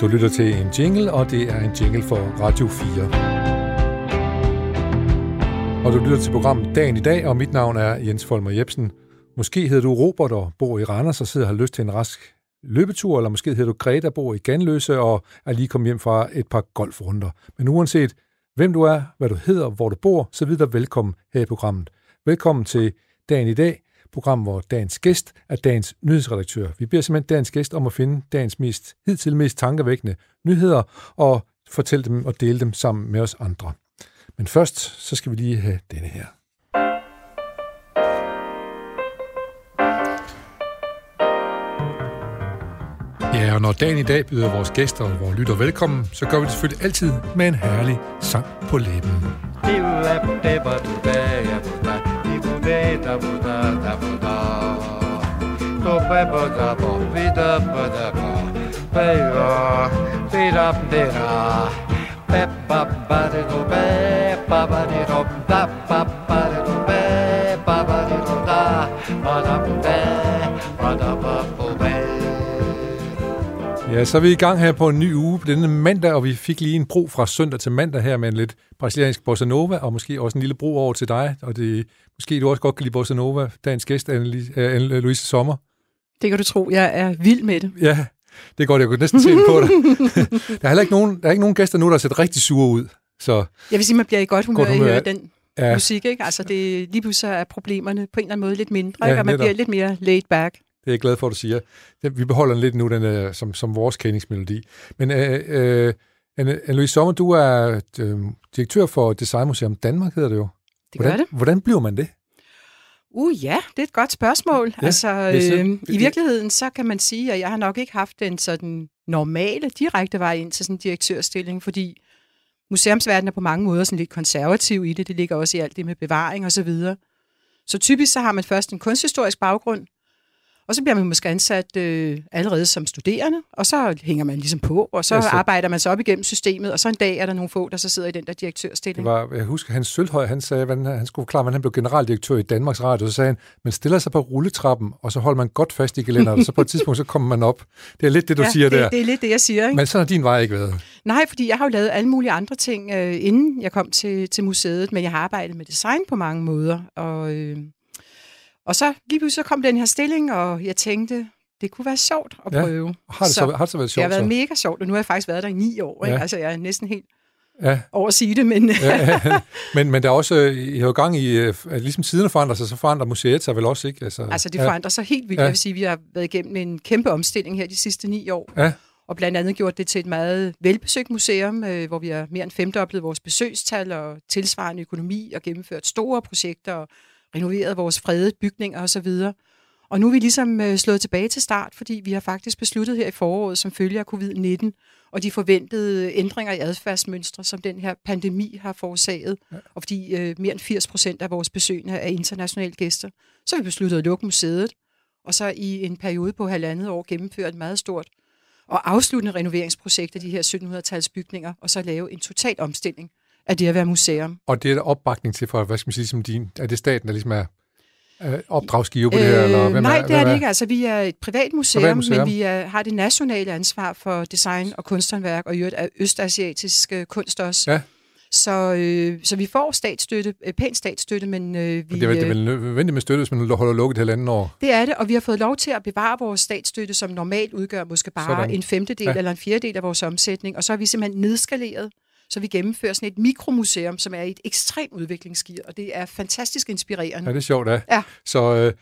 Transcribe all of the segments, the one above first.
Du lytter til en jingle, og det er en jingle for Radio 4. Og du lytter til programmet Dagen i dag, og mit navn er Jens Folmer Jebsen. Måske hedder du Robert og bor i Randers og sidder og har lyst til en rask løbetur, eller måske hedder du Greta og bor i Ganløse og er lige kommet hjem fra et par golfrunder. Men uanset hvem du er, hvad du hedder, hvor du bor, så videre velkommen her i programmet. Velkommen til Dagen i dag, program, hvor dagens gæst er dagens nyhedsredaktør. Vi beder simpelthen dagens gæst om at finde dagens mest, hidtil mest tankevækkende nyheder og fortælle dem og dele dem sammen med os andre. Men først, så skal vi lige have denne her. Ja, og når dagen i dag byder vores gæster og vores lytter velkommen, så gør vi det selvfølgelig altid med en herlig sang på læben. da bu da da bu da. To ba ba da bo bi da da ba. Ba ra bi ra bi ra. Ba ba ba do ba ba ba do da ba. Ja, så er vi i gang her på en ny uge på denne mandag, og vi fik lige en bro fra søndag til mandag her med en lidt brasiliansk bossa nova, og måske også en lille bro over til dig, og det, måske du også godt kan lide bossa nova, dagens gæst, Anne-Louise Sommer. Det kan du tro, jeg er vild med det. Ja, det er godt, jeg kunne næsten se på dig. der er heller ikke nogen, der er ikke nogen gæster nu, der har set rigtig sure ud. Så, jeg vil sige, man bliver i godt humør, godt humør. at høre den ja. musik, ikke? Altså, det, lige pludselig er problemerne på en eller anden måde lidt mindre, ja, ikke? og man netop. bliver lidt mere laid back. Det er jeg glad for, at du siger. Vi beholder den lidt nu, den er, som, som vores kendingsmelodi. Men øh, øh, Anne-Louise Sommer, du er øh, direktør for Designmuseum Danmark, hedder det jo. Det hvordan, gør det. Hvordan bliver man det? Uh ja, det er et godt spørgsmål. Ja, altså, øh, I virkeligheden, så kan man sige, at jeg har nok ikke haft den sådan normale, direkte vej ind til sådan en direktørstilling, fordi museumsverdenen er på mange måder sådan lidt konservativ i det. Det ligger også i alt det med bevaring og så videre. Så typisk så har man først en kunsthistorisk baggrund, og så bliver man måske ansat øh, allerede som studerende, og så hænger man ligesom på, og så ja, så... arbejder man sig op igennem systemet, og så en dag er der nogle få, der så sidder i den der direktørstilling. Det var, jeg husker, Hans Sølhøj, han sagde, at han skulle forklare, at han blev generaldirektør i Danmarks Radio, så sagde han, man stiller sig på rulletrappen, og så holder man godt fast i gelænderet, og så på et tidspunkt, så kommer man op. Det er lidt det, du ja, siger det, der. det er lidt det, jeg siger. Ikke? Men sådan har din vej ikke været. Nej, fordi jeg har jo lavet alle mulige andre ting, øh, inden jeg kom til, til museet, men jeg har arbejdet med design på mange måder, og... Øh, og så lige pludselig så kom den her stilling, og jeg tænkte, det kunne være sjovt at ja. prøve. Har det så, så, har det så været sjovt? Det har været så? mega sjovt, og nu har jeg faktisk været der i ni år. Ikke? Ja. Altså, jeg er næsten helt ja. over at sige det, men... ja, ja. men, men der er også, I har jo gang i, at ligesom tiderne forandrer sig, så forandrer museet sig vel også, ikke? Altså, altså det forandrer ja. sig helt vildt. Ja. Jeg vil sige, vi har været igennem en kæmpe omstilling her de sidste ni år. Ja. Og blandt andet gjort det til et meget velbesøgt museum, øh, hvor vi har mere end femdoblet vores besøgstal og tilsvarende økonomi og gennemført store projekter og renoveret vores fredede bygninger osv., og nu er vi ligesom øh, slået tilbage til start, fordi vi har faktisk besluttet her i foråret, som følge af covid-19, og de forventede ændringer i adfærdsmønstre, som den her pandemi har forårsaget, ja. og fordi øh, mere end 80 procent af vores besøgende er internationale gæster, så har vi besluttet at lukke museet, og så i en periode på halvandet år gennemføre et meget stort og afsluttende renoveringsprojekt af de her 1700-tals bygninger, og så lave en total omstilling af det at være museum. Og det er der opbakning til fra, hvad skal man sige, som din, er det staten, der ligesom er opdragsgiver på det her? Eller hvem nej, er, det er det ikke. Altså, vi er et privat museum, privat museum. men vi er, har det nationale ansvar for design og kunsthåndværk, og i øvrigt østasiatisk øh, kunst også. Ja. Så, øh, så vi får statsstøtte, øh, pænt statsstøtte, men øh, vi... det er, det er vel nødvendigt med støtte, hvis man holder lukket et halvandet år? Det er det, og vi har fået lov til at bevare vores statsstøtte, som normalt udgør måske bare Sådan. en femtedel ja. eller en fjerdedel af vores omsætning, og så har vi simpelthen nedskaleret så vi gennemfører sådan et mikromuseum, som er i et ekstremt udviklingsgear, og det er fantastisk inspirerende. Ja, det er sjovt, ja. ja. Så, øh,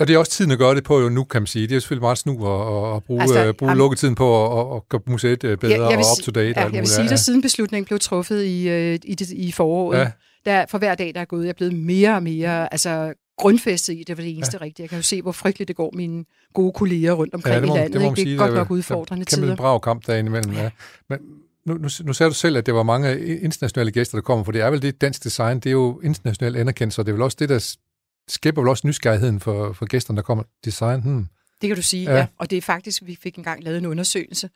og det er også tiden at gøre det på jo nu, kan man sige. Det er selvfølgelig meget snu at, at bruge, altså, øh, bruge am, lukketiden på at, at gøre museet øh, bedre ja, og up-to-date. Ja, jeg vil sige, at ja. siden beslutningen blev truffet i, øh, i, det, i foråret, ja. der for hver dag, der er gået, jeg er blevet mere og mere altså, grundfæstet i, det var det eneste ja. rigtige. Jeg kan jo se, hvor frygteligt det går mine gode kolleger rundt omkring ja, det må, i landet. Det, må det er sige, godt nok udfordrende tider. Kæmpe brav kamp derinde imellem, ja. Men, nu, nu, nu sagde du selv, at det var mange internationale gæster, der kommer, for det er vel det dansk design, det er jo internationalt anerkendt, så det er vel også det, der skaber vel også nysgerrigheden for, for gæsterne, der kommer. Design, hmm. Det kan du sige, ja. ja. Og det er faktisk, vi fik engang lavet en undersøgelse,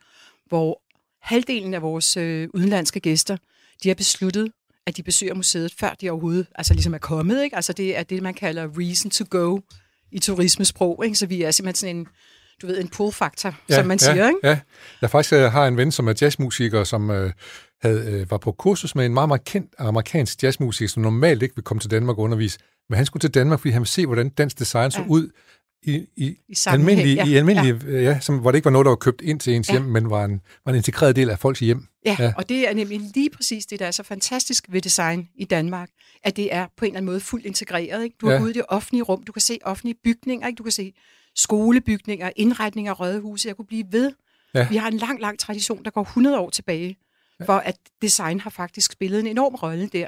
hvor halvdelen af vores øh, udenlandske gæster, de har besluttet, at de besøger museet, før de overhovedet altså ligesom er kommet. Ikke? Altså det er det, man kalder reason to go i turismesprog. Ikke? Så vi er simpelthen sådan en du ved, en pull-faktor, ja, som man siger, ja, ikke? Ja, jeg faktisk jeg har en ven, som er jazzmusiker, som øh, havde, øh, var på kursus med en meget, meget kendt amerikansk jazzmusiker, som normalt ikke vil komme til Danmark og undervise. Men han skulle til Danmark, fordi han ville se, hvordan dansk design så ja. ud i, i, I almindelige, ja. i almindelige ja. ja som, hvor det ikke var noget, der var købt ind til ens ja. hjem, men var en, var en integreret del af folks hjem. Ja, ja, og det er nemlig lige præcis det, der er så fantastisk ved design i Danmark, at det er på en eller anden måde fuldt integreret. Ikke? Du har ja. gået i det offentlige rum, du kan se offentlige bygninger, ikke? du kan se skolebygninger, indretninger, rødhuse, jeg kunne blive ved. Ja. Vi har en lang, lang tradition, der går 100 år tilbage, ja. for at design har faktisk spillet en enorm rolle der.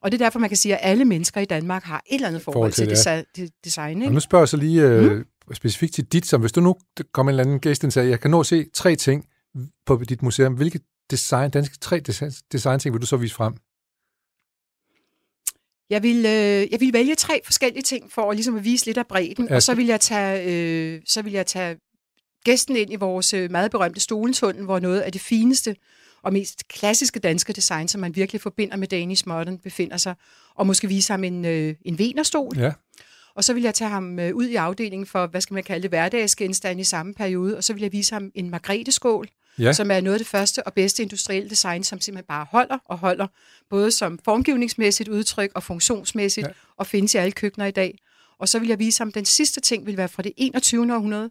Og det er derfor, man kan sige, at alle mennesker i Danmark har et eller andet forhold, forhold til, til, det, ja. design. Ikke? Og nu spørger jeg så lige øh, mm. specifikt til dit, som hvis du nu kommer en eller anden gæst og siger, jeg kan nå at se tre ting på dit museum. Hvilke design, danske tre design, design ting vil du så vise frem? Jeg vil, øh, jeg vil vælge tre forskellige ting for at, ligesom at vise lidt af bredden, ja. og så vil jeg tage, øh, så vil jeg tage gæsten ind i vores øh, meget berømte Stolentunnel, hvor noget af det fineste og mest klassiske danske design, som man virkelig forbinder med Danish Modern, befinder sig, og måske vise ham en, øh, en venerstol. Ja. Og så vil jeg tage ham øh, ud i afdelingen for, hvad skal man kalde det, hverdagsgenstand i samme periode, og så vil jeg vise ham en margreteskål, ja. som er noget af det første og bedste industrielle design, som simpelthen bare holder og holder, både som formgivningsmæssigt udtryk og funktionsmæssigt, ja. og findes i alle køkkener i dag. Og så vil jeg vise ham, den sidste ting vil være fra det 21. århundrede,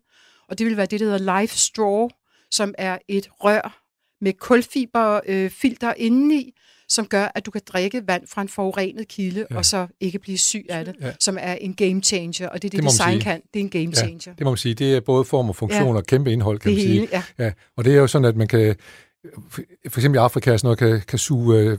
og det vil være det, der hedder Life Straw, som er et rør med kulfiberfilter øh, indeni, som gør, at du kan drikke vand fra en forurenet kilde, ja. og så ikke blive syg af det, ja. som er en game changer, og det er det, det design kan. Det er en game changer. Ja, det må man sige. Det er både form og funktion ja. og kæmpe indhold, kan det man hele, sige. Ja. Ja. Og det er jo sådan, at man kan, for eksempel i Afrika, sådan noget, kan, kan suge øh,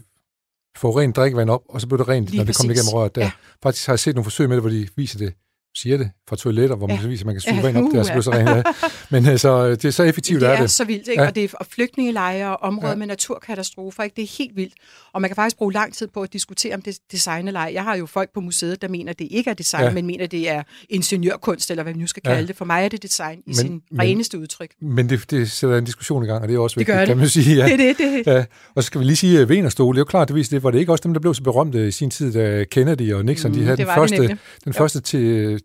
forurenet drikkevand op, og så bliver det rent, Lige når det kommer igennem røret der. Ja. Faktisk har jeg set nogle forsøg med det, hvor de viser det siger det, fra toiletter, hvor man ja. viser, man kan suge ja, vand op uh, der, så bliver så rent af. Men altså, det er så effektivt, det er, er det. så vildt, ikke? Ja. Og det er og flygtningelejre og områder ja. med naturkatastrofer, ikke? Det er helt vildt. Og man kan faktisk bruge lang tid på at diskutere om det designerleje. Jeg har jo folk på museet, der mener, at det ikke er design, ja. men mener, at det er ingeniørkunst, eller hvad vi nu skal kalde ja. det. For mig er det design i men, sin men, reneste udtryk. Men det, det sætter en diskussion i gang, og det er også vigtigt, det kan man sige. Ja. Det er det, det. Ja. Og så skal vi lige sige, at Venerstol, det er jo klart, det viser det, var det ikke også dem, der blev så berømte i sin tid, da Kennedy og Nixon, mm, de havde den første, den første til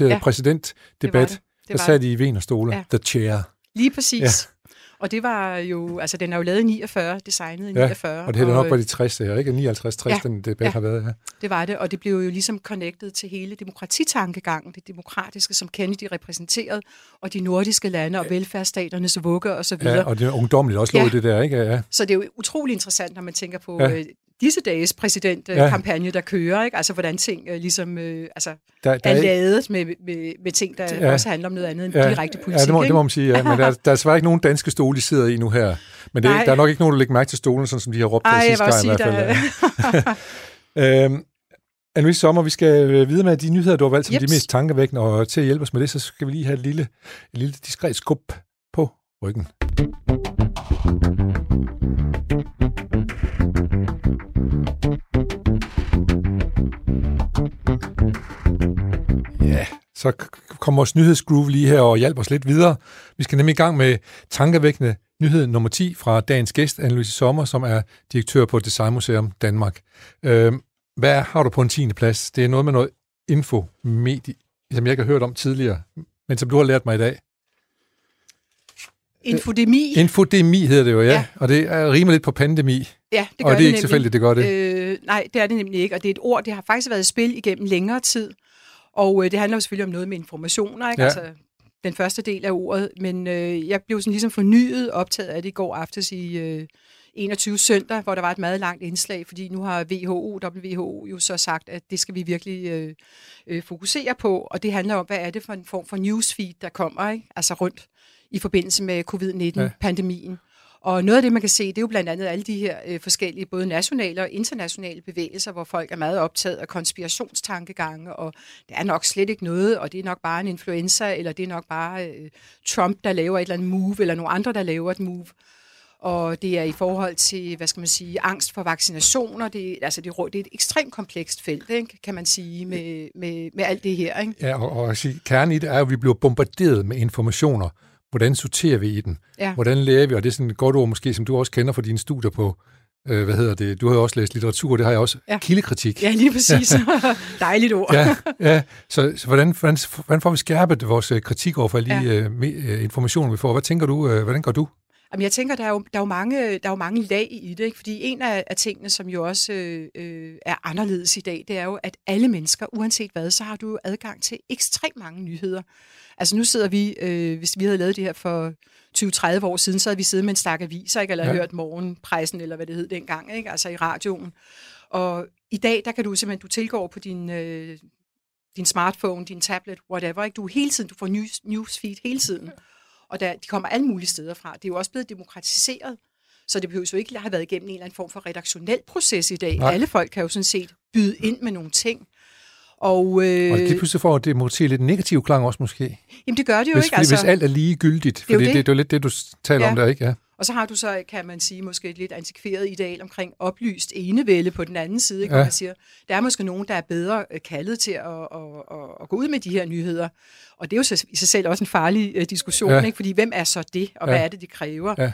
ja, præsidentdebat, det det. Det der sad de i Venerstole, ja. The Chair. Lige præcis. Ja. Og det var jo, altså den er jo lavet i 49, designet i 49. Ja, og det hedder nok var de 60, ja, ikke 59-60, ja, den debat ja, har været, ja. det var det, og det blev jo ligesom connected til hele demokratitankegangen, det demokratiske, som Kennedy repræsenterede, og de nordiske lande og velfærdsstaternes vugger og så videre. Ja, og det er ungdomligt også lå ja. det der, ikke? Ja. Så det er jo utrolig interessant, når man tænker på ja. Disse dages præsidentkampagne, ja. der kører, ikke? altså hvordan ting øh, ligesom øh, altså, der, der er lavet med, med, med ting, der ja. også handler om noget andet end ja. direkte politik. Ja, det må, det må man sige, ja. men der, der er svært ikke nogen danske stole, de sidder i nu her. Men det, der er nok ikke nogen, der lægger mærke til stolen, sådan som de har råbt Ej, sidste gang i hvert fald. Øhm, Anne-Louise Sommer, vi skal øh, videre med de nyheder, du har valgt som Jeps. de mest tankevækkende, og til at hjælpe os med det, så skal vi lige have et lille, et lille diskret skub på ryggen. Så kommer vores nyhedsgroove lige her og hjælper os lidt videre. Vi skal nemlig i gang med tankevækkende nyhed nummer 10 fra dagens gæst, Anne-Louise Sommer, som er direktør på Designmuseum Danmark. Øh, hvad har du på en 10. plads? Det er noget med noget infomedie, som jeg ikke har hørt om tidligere, men som du har lært mig i dag. Infodemi. Infodemi hedder det jo, ja. ja. Og det er rimer lidt på pandemi. Ja, det gør og det er det ikke tilfældigt, det gør det. Øh, nej, det er det nemlig ikke. Og det er et ord, det har faktisk været i spil igennem længere tid. Og øh, det handler jo selvfølgelig om noget med informationer, ikke? Ja. Altså, den første del af ordet, men øh, jeg blev sådan ligesom fornyet optaget af det i går aftes i øh, 21 søndag, hvor der var et meget langt indslag, fordi nu har WHO, WHO jo så sagt, at det skal vi virkelig øh, øh, fokusere på, og det handler om, hvad er det for en form for newsfeed, der kommer, ikke? altså rundt i forbindelse med covid-19-pandemien. Ja. Og noget af det, man kan se, det er jo blandt andet alle de her øh, forskellige, både nationale og internationale bevægelser, hvor folk er meget optaget af konspirationstankegange, og det er nok slet ikke noget, og det er nok bare en influenza, eller det er nok bare øh, Trump, der laver et eller andet move, eller nogle andre, der laver et move. Og det er i forhold til, hvad skal man sige, angst for vaccinationer. Det, altså det, det er et ekstremt komplekst felt, ikke, kan man sige, med, med, med alt det her. Ikke? Ja, og, og kernen i det er at vi bliver bombarderet med informationer, hvordan sorterer vi i den? Ja. Hvordan lærer vi? Og det er sådan et godt ord måske, som du også kender fra dine studier på øh, hvad hedder det, du har jo også læst litteratur, det har jeg også, Ja. kildekritik. Ja, lige præcis. Dejligt ord. ja, ja. Så, så hvordan, hvordan, hvordan får vi skærpet vores øh, kritik over for de Ja. øh, me- øh, informationer, vi får? Hvad tænker du, øh, hvordan gør du? Jamen, jeg tænker, der er, jo, der, er jo mange, der er jo mange lag i det, ikke? fordi en af, af tingene, som jo også øh, øh, er anderledes i dag, det er jo, at alle mennesker, uanset hvad, så har du adgang til ekstremt mange nyheder. Altså nu sidder vi, øh, hvis vi havde lavet det her for 20-30 år siden, så havde vi siddet med en stak aviser, ikke? eller Ja. hørt morgenpressen, eller hvad det hed dengang, ikke? altså i radioen. Og i dag, der kan du simpelthen, du tilgår på din, øh, din smartphone, din tablet, whatever, ikke? du er hele tiden, du får news, newsfeed hele tiden. Og der, de kommer alle mulige steder fra. Det er jo også blevet demokratiseret, så det behøver jo ikke at have været igennem en eller anden form for redaktionel proces i dag. Nej. Alle folk kan jo sådan set byde ind med nogle ting. Og, øh, Og det pludselig får demokrati lidt negativ klang også måske. jamen det gør det jo Hvis, ikke. altså, hvis alt er ligegyldigt. For det, det, det. det er jo lidt det, du taler Ja. om der, ikke? Ja. Og så har du så, kan man sige, måske et lidt antikveret ideal omkring oplyst enevælde på den anden side, ikke? Ja. man siger, der er måske nogen, der er bedre øh, kaldet til at, at, at, at gå ud med de her nyheder. Og det er jo så, i sig selv også en farlig uh, diskussion, Ja. ja. ikke? fordi hvem er så det, og Ja. hvad er det, de kræver? Ja.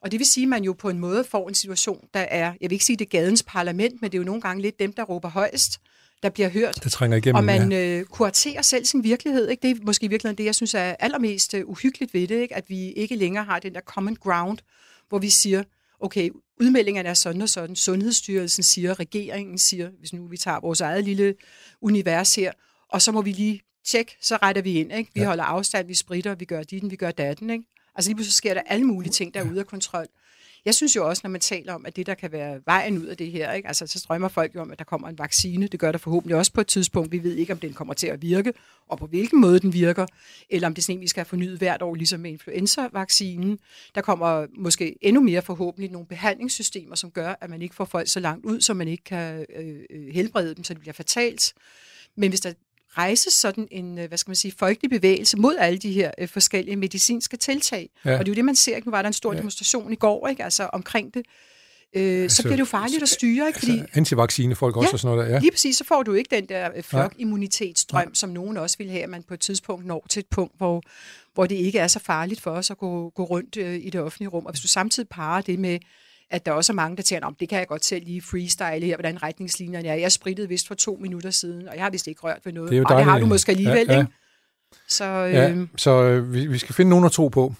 Og det vil sige, at man jo på en måde får en situation, der er, jeg vil ikke sige, det er gadens parlament, men det er jo nogle gange lidt dem, der råber højst, der bliver hørt. Det trænger igennem. Og man ja. øh, kuraterer selv sin virkelighed. Ikke? Det er måske i virkeligheden det, jeg synes er allermest øh, uhyggeligt ved det, ikke? at vi ikke længere har den der common ground, hvor vi siger, okay, udmeldingerne er sådan og sådan, Sundhedsstyrelsen siger, regeringen siger, hvis nu vi tager vores eget lille univers her, og så må vi lige tjekke, så retter vi ind. Ikke? Vi Ja. holder afstand, vi spritter, vi gør ditten, vi gør datten. Ikke? Altså lige pludselig sker der alle mulige ting, der er ude af kontrol. Jeg synes jo også, når man taler om, at det, der kan være vejen ud af det her, ikke? Altså, så strømmer folk jo om, at der kommer en vaccine. Det gør der forhåbentlig også på et tidspunkt. Vi ved ikke, om den kommer til at virke, og på hvilken måde den virker, eller om det sådan vi skal have fornyet hvert år, ligesom med influenza-vaccinen. Der kommer måske endnu mere forhåbentlig nogle behandlingssystemer, som gør, at man ikke får folk så langt ud, så man ikke kan øh, øh helbrede dem, så det bliver fatalt. Men hvis der rejses sådan en, øh, hvad skal man sige, folkelig bevægelse mod alle de her øh, forskellige medicinske tiltag. Ja. Og det er jo det, man ser. Ikke? Nu var der en stor Ja. demonstration i går, ikke? Altså omkring det. Øh, Altså, så bliver det jo farligt at styre, ikke? Fordi Altså, antivaccinefolk også Ja, og sådan noget der. Ja. lige præcis, så får du ikke den der øh, flokimmunitetsstrøm, som nogen også vil have, at man på et tidspunkt når til et punkt, hvor, hvor det ikke er så farligt for os at gå, gå rundt øh, i det offentlige rum. Og hvis du samtidig parer det med, at der også er mange, der tænker, om det kan jeg godt selv lige freestyle her, hvordan retningslinjerne er. Jeg sprittede vist for to minutter siden, og jeg har vist ikke rørt ved noget. Det er jo og det har du måske alligevel, Ja, ja. ikke? Så øh, Ja, så øh, vi, vi skal finde nogen at tro på.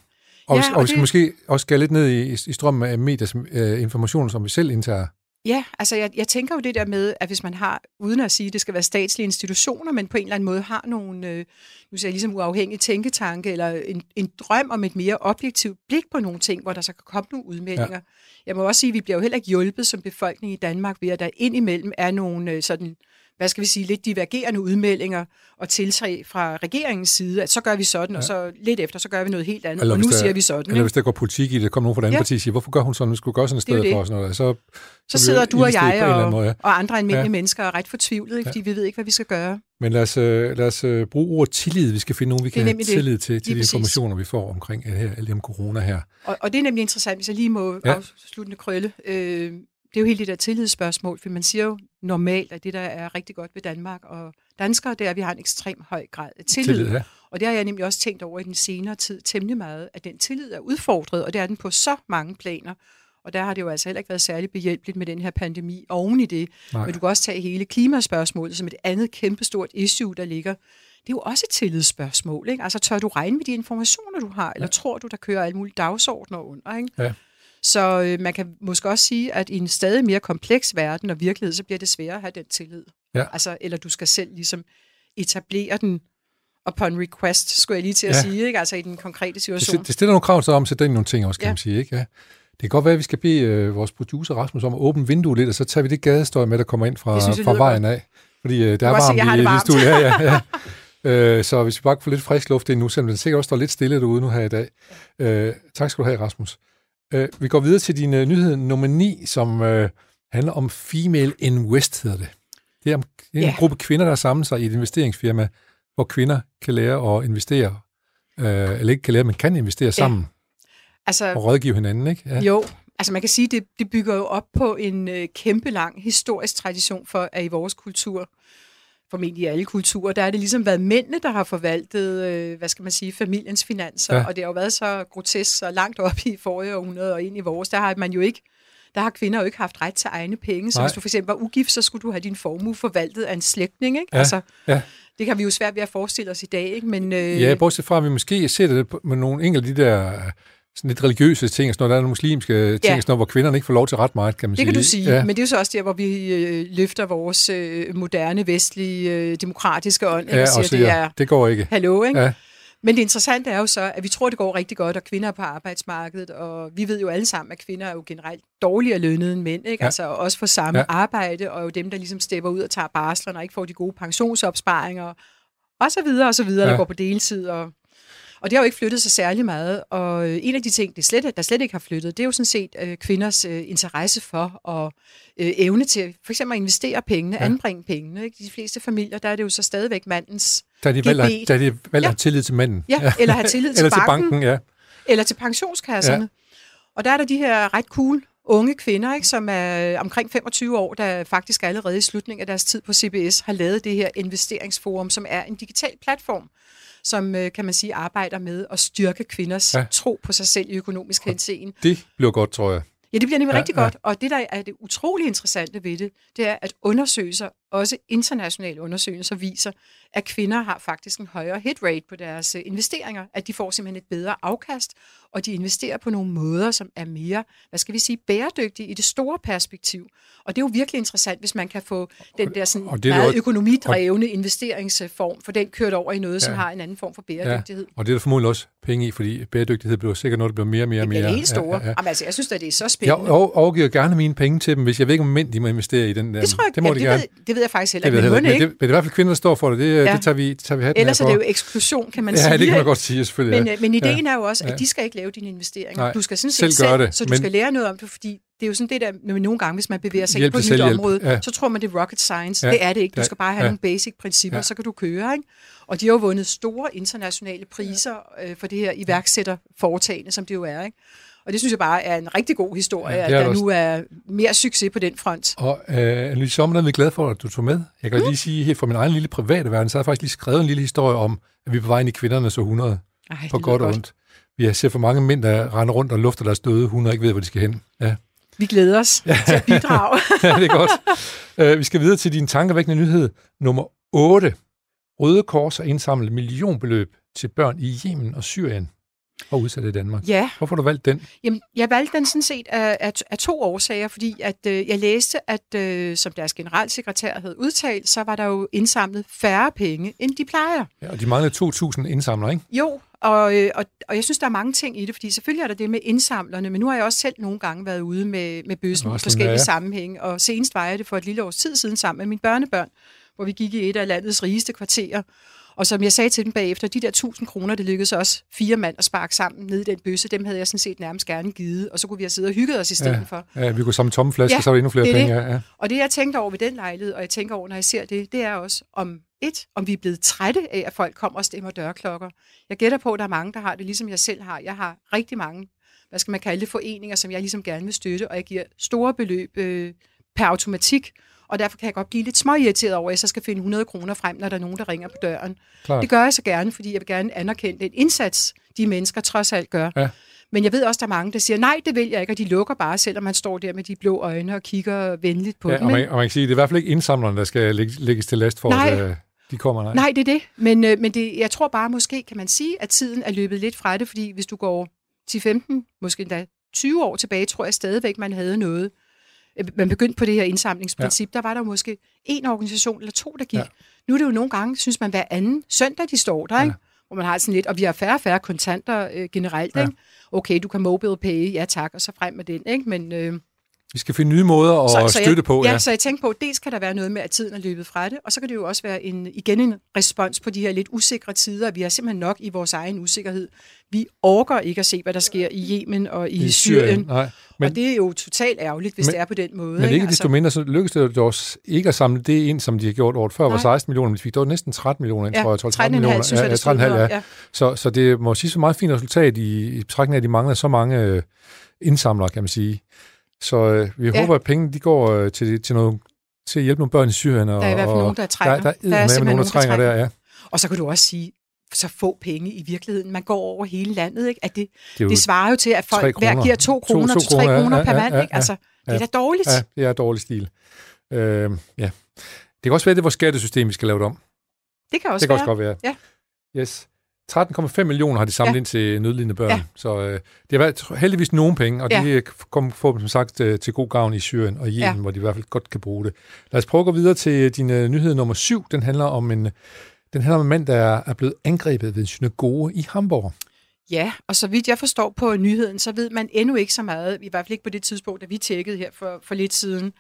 Og, Ja, vi, og, og vi skal det- måske også skære lidt ned i, i strømmen af mediers øh, informationer, som vi selv indtager. Ja, altså jeg, jeg tænker jo det der med, at hvis man har, uden at sige, at det skal være statslige institutioner, men på en eller anden måde har nogle, øh, nu siger jeg ligesom uafhængige tænketanke, eller en, en drøm om et mere objektivt blik på nogle ting, hvor der så kan komme nogle udmeldinger. Ja. Jeg må også sige, at vi bliver jo heller ikke hjulpet som befolkning i Danmark ved, at der indimellem er nogle øh, sådan, hvad skal vi sige, lidt divergerende udmeldinger og tiltag fra regeringens side, at så gør vi sådan, ja. og så lidt efter, så gør vi noget helt andet, Eller og nu der- siger vi sådan. Eller hvis der går politik i det, kommer nogen fra et andet Ja. parti og siger, hvorfor gør hun sådan, vi skulle gøre sådan stedet det. for? Sådan noget. Så, Så vi sidder du og jeg og, måde, ja. og andre almindelige Ja. ja. mennesker er ret fortvivlede, fordi vi ved ikke, hvad vi skal gøre. Men lad os, øh, lad os øh, bruge ordet tillid. Vi skal finde nogen, vi kan have nemlig det. tillid til, til de præcis. informationer, vi får omkring øh, her, alt det om corona her. Og, og det er nemlig interessant, hvis jeg lige må Ja. ja. afsluttende krølle. Øh, det er jo hele det der tillidsspørgsmål, for man siger jo normalt, at det, der er rigtig godt ved Danmark og danskere, det er, at vi har en ekstrem høj grad af tillid. Tillid, ja. Og det har jeg nemlig også tænkt over i den senere tid temmelig meget, at den tillid er udfordret, og det er den på så mange planer. Og der har det jo altså heller ikke været særlig behjælpeligt med den her pandemi oven i det. Nej. Men du kan også tage hele klimaspørgsmålet som et andet kæmpestort issue, der ligger. Det er jo også et tillidsspørgsmål. Ikke? Altså tør du regne med de informationer, du har, eller tror du, der kører alle mulige dagsordner under? Ikke? Ja. Så øh, man kan måske også sige, at i en stadig mere kompleks verden og virkelighed, så bliver det sværere at have den tillid. Ja. Altså, eller du skal selv ligesom etablere den upon request, skulle jeg lige til at Ja. sige, ikke? altså i den konkrete Det, situation. st- det stiller nogle krav til om at sætte ind i nogle ting også, kan Ja. man sige. Ikke? Ja. Det kan godt være, at vi skal bede øh, vores producer Rasmus om at åbne vinduet lidt, og så tager vi det gadestøj med, der kommer ind fra, Det synes fra vejen af. Fordi øh, det er godt se, varmt i, det i varmt. studiet. Ja, ja, ja. øh, så hvis vi bare kan få lidt frisk luft ind nu, selvom den sikkert også står lidt stille derude nu her i dag. Øh, tak skal du have, Rasmus. Øh, vi går videre til din øh, nyhed nummer 9, som øh, handler om Female Invest, hedder det. Det er, om, det er en Ja. gruppe kvinder, der har samlet sig i et investeringsfirma, hvor kvinder kan lære at investere, øh, eller ikke kan lære, men kan investere sammen altså, og rådgive hinanden, ikke? Ja. Jo, altså man kan sige, det, det bygger jo op på en øh, kæmpe lang historisk tradition for, at i vores kultur, formentlig i alle kulturer, der er det ligesom været mændene, der har forvaltet, øh, hvad skal man sige, familiens finanser, Ja. og det har jo været så grotesk, så langt op i forrige århundrede og ind i vores, der har man jo ikke der har kvinder jo ikke haft ret til egne penge. Så Nej. hvis du for eksempel var ugift, så skulle du have din formue forvaltet af en slægtning. Ikke? Ja, Altså, ja. Det kan vi jo svært ved at forestille os i dag. Ikke? Men, øh, Ja, bortset fra, at vi måske ser det på- med nogle enkelte de der sådan lidt religiøse ting, sådan noget, der er nogle muslimske ting, Ja. sådan noget, hvor kvinderne ikke får lov til ret meget, kan man det sige. kan du sige, Ja. men det er jo så også der, hvor vi øh, løfter vores øh, moderne, vestlige, øh, demokratiske ånd, ja, og siger, og det siger, er det går ikke. hallo, ikke? Ja. Men det interessante er jo så, at vi tror, det går rigtig godt, og kvinder er på arbejdsmarkedet, og vi ved jo alle sammen, at kvinder er jo generelt dårligere lønnet end mænd, ikke? Ja. Altså også for samme Ja. arbejde, og jo dem, der ligesom stepper ud og tager barslerne og ikke får de gode pensionsopsparinger, og så videre, og så videre, ja. der går på deltid, og og det har jo ikke flyttet sig særlig meget, og øh, en af de ting, det slet, der slet ikke har flyttet, det er jo sådan set øh, kvinders øh, interesse for og øh, evne til for eksempel at investere pengene, Ja. ja. anbringe pengene. Ikke? De fleste familier, der er det jo så stadigvæk mandens, Da de gebet. da de valgte at Ja. have tillid til manden. ja, eller have tillid til Eller til banken, banken, ja. eller til pensionskasserne. Ja. Og der er der de her ret cool unge kvinder, ikke, som er omkring 25 år, der faktisk allerede i slutningen af deres tid på CBS har lavet det her investeringsforum, som er en digital platform, som øh, kan man sige arbejder med at styrke kvinders Ja. tro på sig selv i økonomisk henseende. Det bliver godt, tror jeg. Ja, det bliver nemlig ja, rigtig ja. godt. Og det, der er det utrolig interessante ved det, det er, at undersøgelser, også internationale undersøgelser, viser, at kvinder har faktisk en højere hit rate på deres øh, investeringer, at de får simpelthen et bedre afkast, og de investerer på nogle måder, som er mere, hvad skal vi sige, bæredygtige i det store perspektiv. Og det er jo virkelig interessant, hvis man kan få den der sådan og det er meget jo- økonomidrevne investeringsform, for den kørt over i noget, som Ja. har en anden form for bæredygtighed. Og det er der formodentlig også penge i, fordi bæredygtighed bliver sikkert noget, der bliver mere og mere og Det mere. det helt store. Ja, ja, ja. Jamen, altså, jeg synes at det er så Jeg spændende. over- overgiver gerne mine penge til dem, hvis jeg ved ikke, om mænd de må investere i den der. det tror jeg, det må ja, de det, gerne. ved, det ved jeg faktisk heller Det ikke, jeg men men det, men det er i hvert fald kvinder, der står for det. Det, ja. Ja. det tager vi, det tager vi hatten Ellers er det jo eksklusion, kan man sige. Ja, det kan man godt sige, selvfølgelig. Men, ja. øh, men ideen Ja. er jo også, at Ja. de skal ikke lave dine investeringer. Nej, Du skal sådan selv set gøre selv, det, så du men- skal lære noget om det, fordi det er jo sådan det der, med nogle gange, hvis man bevæger sig ind på et nyt område, ja. så tror man, det er rocket science. Ja, Det er det ikke. Du ja, skal bare have ja. nogle basic principper, Ja. så kan du køre. Ikke? Og de har jo vundet store internationale priser øh, for det her iværksætterforetagende, som det jo er. Ikke? Og det synes jeg bare er en rigtig god historie, Ja, ja, at der det nu er mere succes på den front. Og øh, Annelise Sommer, er vi glade for, at du tog med. Jeg kan mm. lige sige, helt fra min egen lille private verden, så har jeg faktisk lige skrevet en lille historie om, at vi er på vej ind i kvindernes århundrede, Ej, på godt og ondt. Vi ser for mange mænd, der render rundt og lufter deres døde hunde og ikke ved, hvor de skal hen. Ja, Vi glæder os til at bidrage. ja det er godt. Uh, vi skal videre til din tankevækkende nyhed nummer 8. Røde Kors har indsamlet millionbeløb til børn i Yemen og Syrien og udsatte i Danmark. ja, Hvorfor har du valgt den? Jamen, jeg valgte den sådan set af, af, af to årsager, fordi at, øh, jeg læste, at øh, som deres generalsekretær havde udtalt, så var der jo indsamlet færre penge, end de plejer. Ja, og de manglede 2.000 indsamlere, ikke? Jo, og, øh, og, og jeg synes, der er mange ting i det, fordi selvfølgelig er der det med indsamlerne, men nu har jeg også selv nogle gange været ude med, med bøssen i forskellige ja. sammenhænge, og senest var jeg det for et lille års tid siden sammen med mine børnebørn, hvor vi gik i et af landets rigeste kvarterer. Og som jeg sagde til dem bagefter, de der 1000 kroner, det lykkedes også fire mand at sparke sammen ned i den bøsse, dem havde jeg sådan set nærmest gerne givet, og så kunne vi have siddet og hygget os i stedet Ja. for. Ja, vi kunne samle tomme flasker, Ja, så var det endnu flere det penge. Ja, ja. Og det, jeg tænker over ved den lejlighed, og jeg tænker over, når jeg ser det, det er også om et, om vi er blevet trætte af, at folk kommer og stemmer dørklokker. Jeg gætter på, at der er mange, der har det, ligesom jeg selv har. Jeg har rigtig mange, hvad skal man kalde det, foreninger, som jeg ligesom gerne vil støtte, og jeg giver store beløb øh, per automatik, og derfor kan jeg godt blive lidt småirriteret over, at jeg så skal finde 100 kroner frem, når der er nogen, der ringer på døren. Klart. Det gør jeg så gerne, fordi jeg vil gerne anerkende den indsats, de mennesker trods alt gør. Ja. Men jeg ved også, der er mange, der siger, nej, det vil jeg ikke, og de lukker bare, selvom man står der med de blå øjne og kigger venligt på Ja, dem. og, man, og man kan sige, det er i hvert fald ikke indsamlerne, der skal lægge- lægges til last for, Nej. at øh, de kommer. Nej. Nej, det er det. Men, øh, men det, jeg tror bare, måske kan man sige, at tiden er løbet lidt fra det, fordi hvis du går 10-15, måske endda 20 år tilbage, tror jeg stadigvæk, man havde noget. Øh, Man begyndte på det her indsamlingsprincip. Ja. Der var der måske en organisation eller to, der gik. Ja. Ja. Nu er det jo nogle gange, synes man, hver anden søndag, de står der, Ja. ikke? hvor man har sådan lidt, og vi har færre og færre kontanter øh, generelt. Ja. Ikke? Okay, du kan mobile pay, ja tak, og så frem med den. Ikke? Men, øh, Vi skal finde nye måder at så, så støtte jeg, på. Ja, så jeg tænker på, dels kan der være noget med, at tiden er løbet fra det, og så kan det jo også være en, igen en respons på de her lidt usikre tider. Vi har simpelthen nok i vores egen usikkerhed. Vi orker ikke at se, hvad der sker i Yemen og i, I I Syrien. Nej. Men, og det er jo totalt ærgerligt, hvis Men- det er på den måde. men ikke Altså, desto mindre, så lykkedes det jo også ikke at samle det ind, som de har gjort året før, var Nej. 16 millioner, men de fik dog næsten 13 millioner ind, ja, tror jeg. 12, 13,5 millioner. synes jeg, ja, der stod 13,5, noget ja. ja. Så, så det må sige så meget fint resultat i, i betragtning af, at de mangler så mange øh, indsamlere, kan man sige. Så øh, vi Ja. håber, at pengene de går øh, til, til, noget, til at hjælpe nogle børn i Syrien. Og, Der er i hvert fald og, nogen, der trænger. Der, der er, Der er simpelthen nogen, der trænger der, ja. Og så kan du også sige, så få penge i virkeligheden. Man går over hele landet, ikke? At det, Det det svarer jo til, at folk hver giver to To- kroner to til tre kroner, ja, ja, per ja, mand. ja, Ikke? Altså, Det er da dårligt. Ja, det er dårlig stil. Øh, ja. Det kan også være, at det er vores skattesystem, vi skal lave det om. Det kan også det kan være. også godt være. Ja. Yes. 13,5 millioner har de samlet ja. Ind til nødlidende børn. Ja. Så øh, det har været heldigvis nogle penge, og Ja. de kom, dem som sagt øh, til god gavn i Syrien og Yemen, ja. Hvor de i hvert fald godt kan bruge det. Lad os prøve at gå videre til din øh, nyhed nummer syv. Den handler om en, den handler om en mand, der er, blevet angrebet ved en synagoge i Hamburg. Ja, og så vidt jeg forstår på nyheden, så ved man endnu ikke så meget, i hvert fald ikke på det tidspunkt, da vi tjekkede her for, for lidt siden,